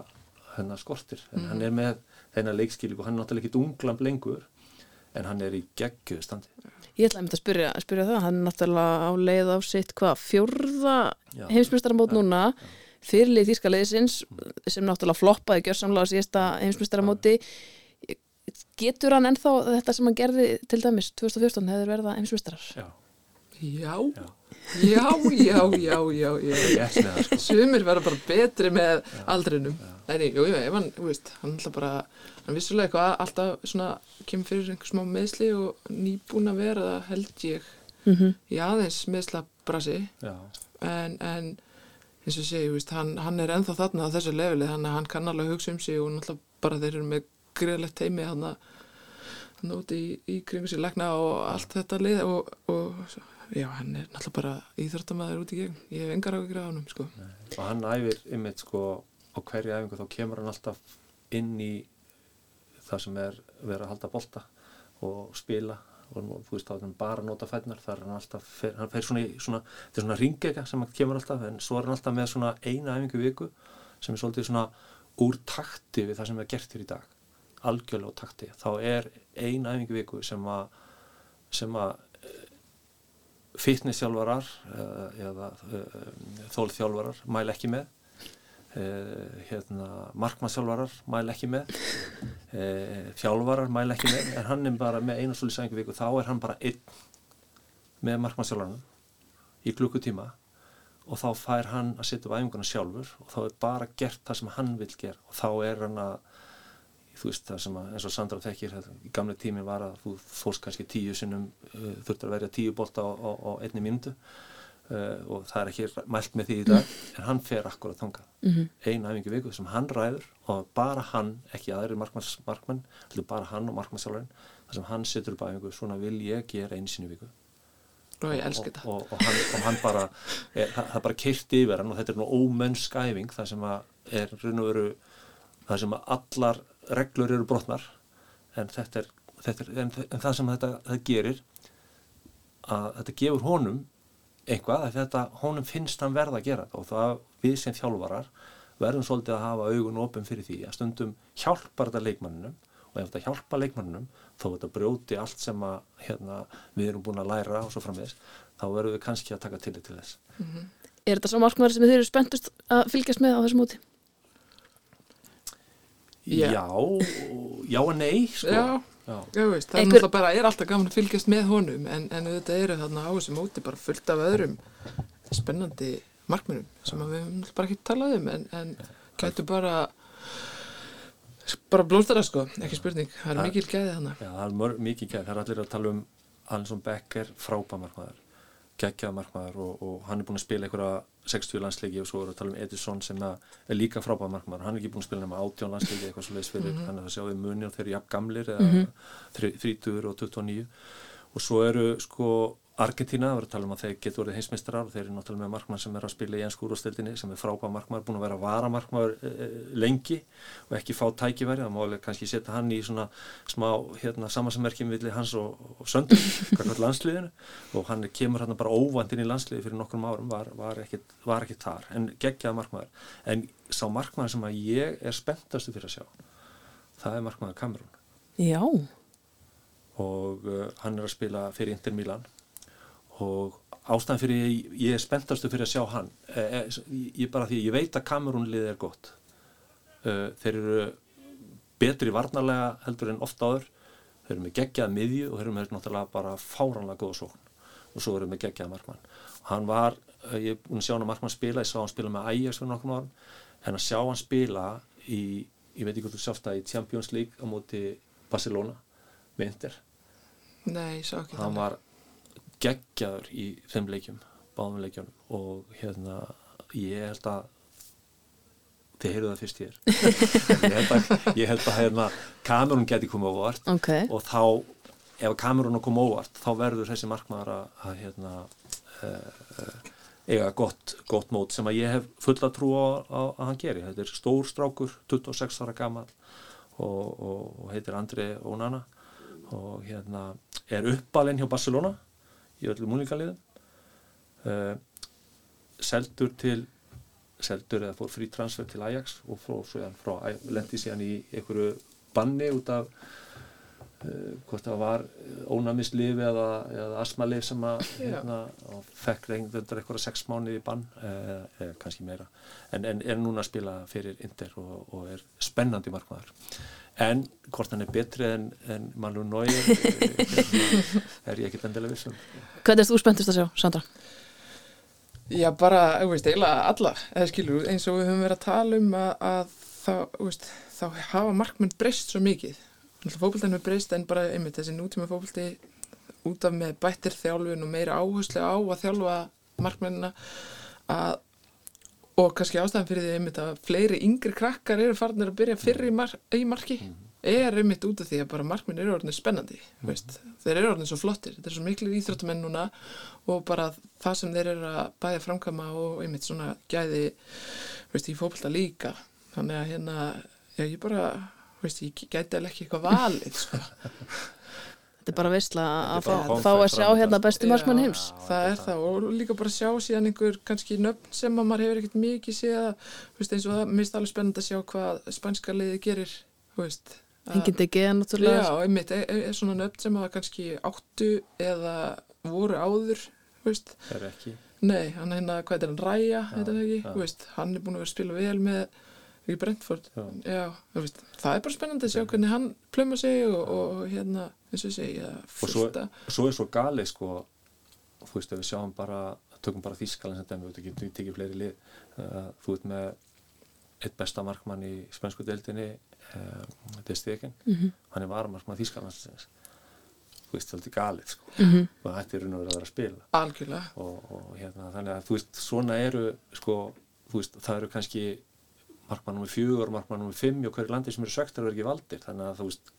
hennar skortir. En hann er með þennar leikskilík og hann er náttúrulega ekki unglamb lengur en hann er í geggjöðu standi. Ég ætla einmitt að spyrja, spyrja það, hann er náttúrulega á leið á sitt hvað, fjórða Já. heimsmyndstaramót núna fyrirlið þýrskaliðsins sem náttúrulega floppaði gjörsamlega á síðasta heimsmyndaramóti getur hann ennþá þetta sem hann gerði til dæmis 2014 hefur verið heimsmyndarar Já, Já, já, já, já, já, já, já. ég það sko. Sumir verða bara betri með aldrinum. Nei, nei, jú, ef hann, þú veist, hann alltaf bara, hann vissulega eitthvað alltaf svona kemur fyrir einhver smá meðsli og nýbúin að vera það held ég mm -hmm. í aðeins meðsla brasi Já, en, en eins og þú veist, hann, hann er ennþá þarna á þessu leveli þannig að hann kann alveg hugsa um sig og náttúrulega bara þeir eru með greiðlegt teimi hann að nóti í, í kringu sér legna og allt þetta lið og, og já, hann er náttúrulega bara íþróttamæður út í gegn. Ég hef engar áhyggjur af honum, sko. Og hann æfir ymmit sko á hverju æfingu þá kemur hann alltaf inn í það sem er verið að halda bolta og spila og þú veist þá er hann bara að nota fætnar þar er hann alltaf, fer, hann fer svona í svona, þetta er svona ringega sem hann kemur alltaf en svo er hann alltaf með svona eina æfingu viku sem er svolítið svona úr takti við það sem er gert hér í dag. Algjörlega úr takti, þá er eina æfingu viku sem að sem að fitnessjálfarar eða, eða þólþjálfarar mæla ekki með hérna, markmannsjálfarar mæla ekki með. Uh, þjálfarar mæla ekki með. En hann er bara með eina svolítið sæðingu viku þá er hann bara einn með markmannsjálfarnum í klukkutíma. Og þá fær hann að setja upp æfinguna sjálfur og þá er bara gert það sem hann vil gera. Og þá er hann að þú veist það sem að, eins og Sandra þekkir í gamle tími var að þú fórst kannski tíu sinnum, uh, þurftur að verja tíu bolta á, á, á einni mínútu uh, og það er ekki mælt með því í dag en hann fer akkur að þanga mm -hmm. einu æfingu viku sem hann ræður og bara hann, ekki aðrir markmann bara hann og markmannsjálfurinn þar sem hann setur upp æfingu, svona vil ég gera einu sinni viku. Og, og, og, og hann, hann bara er, það, það bara kyrti yfir hann og þetta er nú ómönsk æfing það sem að er raun og veru það sem að allar reglur eru brotnar en, er, er, en, en það sem þetta, þetta gerir að þetta gefur honum eitthvað að þetta honum finnst hann verða að gera og það við sem þjálfarar verðum svolítið að hafa augun opum fyrir því að stundum hjálpar þetta leikmannunum og ef þetta hjálpa leikmannunum þó þetta brjóti allt sem að, hérna, við erum búin að læra og svo framvegis þá verðum við kannski að taka til þess mm -hmm. Er þetta svo markmaður sem þið eru spenntust að fylgjast með á þessum úti? Já, já og nei sko. Já, já. veist, það Einhver... er bara, er alltaf gaman að fylgjast með honum en, en þetta eru þarna á þessu móti bara fullt af öðrum spennandi markmennum sem við höfum bara ekki talað um en, en gætu bara bara blóstara sko, ekki spurning það er mikil gæði þannig Já, það er mikil gæði, það er allir að tala um Hansson Becker, frábæmarkmaður geggjaða markmaður og, og hann er búin að spila einhverja 60 landsleiki og svo er að tala um Edison sem er líka frábæða markmaður hann er ekki búin að spila nema 18 landsleiki eitthvað svo leiðis fyrir, mm -hmm. þannig að það sjáum við muni og þeir eru jafn gamlir eða mm -hmm. 30 og 29 og svo eru sko Argentina, það voru að tala um að þeir getur verið heimsmystrar og þeir eru náttúrulega með markmann sem er að spila í ennsku úrstildinni sem er frábæð markmann, búin að vera varamarkmann e, e, lengi og ekki fá tækifæri, það má alveg kannski setja hann í svona smá hérna, samansammerkjum villi hans og, og söndur, kakvað landsliðinu og hann kemur hann bara óvandinn í landsliði fyrir nokkrum árum, var, var ekki þar, en geggjað markmann. En sá markmann sem að ég er spenntastu fyrir að sjá, það er markmann Kamerún. Já. Og uh, hann er að spila fyrir Inter Milan og ástæðan fyrir ég, ég er spenntastu fyrir að sjá hann e, e, ég bara því ég veit að kamerúnlið er gott. E, þeir eru betri varnarlega heldur en ofta áður. Þeir eru með geggjað miðju og þeir eru með náttúrulega bara fáranlega góða sókn. Og svo eru með geggjað markmann. Og hann var, ég er búin að sjá hann að markmann spila ég sá hann spila með Ajax fyrir nokkur árum. En að sjá hann spila í ég veit ekki hvort þú sjást það í Champions League á móti Barcelona með Inter. Nei, ég sá ekki það geggjaður í þeim leikjum báðum leikjunum. Og hérna ég held að þið heyrðu það fyrst hér. Ég að, ég held að hérna, kamerun geti komið óvart okay. og þá ef kamerun kom óvart þá verður þessi markmaður að, að hérna, uh, eiga gott, gott mót sem að ég hef fulla trú á, að hann geri. Þetta er stór strákur, 26 ára gammal og, og, og heitir Andri Ónana og hérna er uppalinn hjá Barcelona í öllum múlíkaliðum uh, eh, seldur til seldur eða fór frí transfer til Ajax og frá, frá, lendi síðan í einhverju banni út af uh, hvort það var ónæmislif eða, eða asmalif sem að hérna, fekk reyndur eitthvað sex mánu í bann eða, eða kannski meira. En, en er núna að spila fyrir Inder og, og er spennandi markmaður en hvort hann er betri en, en Manu Nóir er ég ekki bendilega vissum Hvað er þú spenntist að sjá, Sandra? Já, bara, veist, eiginlega alla, eða skilur, eins og við höfum verið að tala um að, að það, þú veist, þá hafa markmenn breyst svo mikið. Fókbaltinn er breyst en bara einmitt þessi nútíma fókbalti út af með bættir þjálfun og meira áherslu á að þjálfa markmennina að og kannski ástæðan fyrir því einmitt að fleiri yngri krakkar eru farinir að byrja fyrir í, mar í marki mm. er einmitt út af því að bara markminn eru orðinir spennandi mm. þeir eru orðinir svo flottir þetta er svo miklu íþróttamenn núna og bara það sem þeir eru að bæja framkama og einmitt svona gæði veist, í fólkvölda líka þannig að hérna, já ég bara veist, ég gæti alveg ekki eitthvað valið sko Þetta er bara vissla að fá, fá að sjá hérna bestu markmann heims. Það er það. Og líka bara sjá síðan einhver kannski nöfn sem að maður hefur ekkert mikið séð. Veist, eins og það minnst alveg spennand að sjá hvað spænska leiði gerir Engin degi eða náttúrulega. Já, einmitt, er, er svona nöfn sem að kannski áttu eða voru áður Það er ekki. Nei, hann hérna, hvað er hann, Ræja, ekki? veist, hann er búin að vera að spila vel með í Brentford Já. Já, veist, það er bara spennandi að sjá hvernig hann plöma sig og, og hérna eins og segja og svo, svo er svo gali sko þú veist ef við sjáum bara tökum bara Þískaland sem dæmi, þú getur tekið fleiri lið uh, þú ert með eitt besta markmann í spænsku deildinni uh, er Stegen mm -hmm. hann er varamarkmann Þískaland þú veist, þetta er galið sko. Mm -hmm. og þetta er raun og verið að vera að spila og, og hérna, þannig að þú veist, svona eru sko, þú veist, það eru kannski markmann nummið fjögur og markmann nummið fimm og hverju landi sem eru söktar verður ekki valdir. Þannig að þú veist,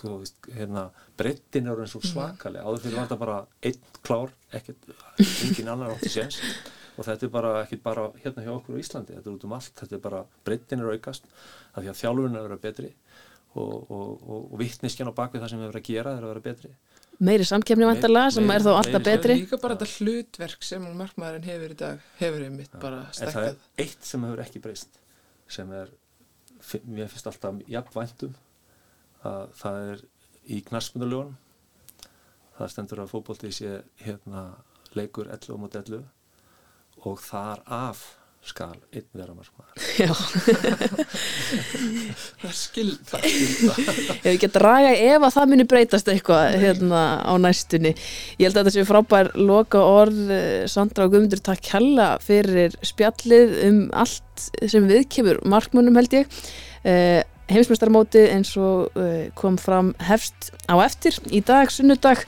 þú veist hérna, breyttin eru eins og svakalega áður fyrir var þetta bara einn klár ekkert, engin annar átti séns. Og þetta er bara ekkert bara hérna hjá okkur á Íslandi, þetta er út um allt, þetta er bara breyttin eru aukast, af því að þjálfurinn er að vera betri og, og, og, og vittneskjan á bakvið það sem við verðum að gera er að vera betri. Meiri samkefni vantarlega sem meiri- er þá alltaf meiri- betri. Líka bara þetta hlutverk sem markmaðurinn hefur í dag hefur einmitt bara en það er stekkað eitt sem hefur ekki breyst sem er, mér finnst alltaf jafnvæntum að það er í knarspunulegunum það stendur að fótbolti sé hérna leikur 11 mot 11 og þar af skal einn vera markmaður. Já, það er skilda ef við getum draga ef að það muni breytast eitthvað hérna á næstunni. Ég held að þetta séu frábær loka orð eh, Sandra og Guðmundur takk hella fyrir spjallið um allt sem við kemur markmunum held ég. Uh, heimsmestarmótið eins og uh, kom fram hefst á eftir í dag, sunnudag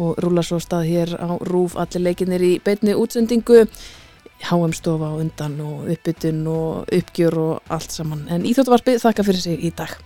og rúla svo stað hér á rúf allir leikinir í beinni útsendingu HM stofa á undan og uppbytun og uppgjör og allt saman. En Íþjóttavarpið þakka fyrir sig í dag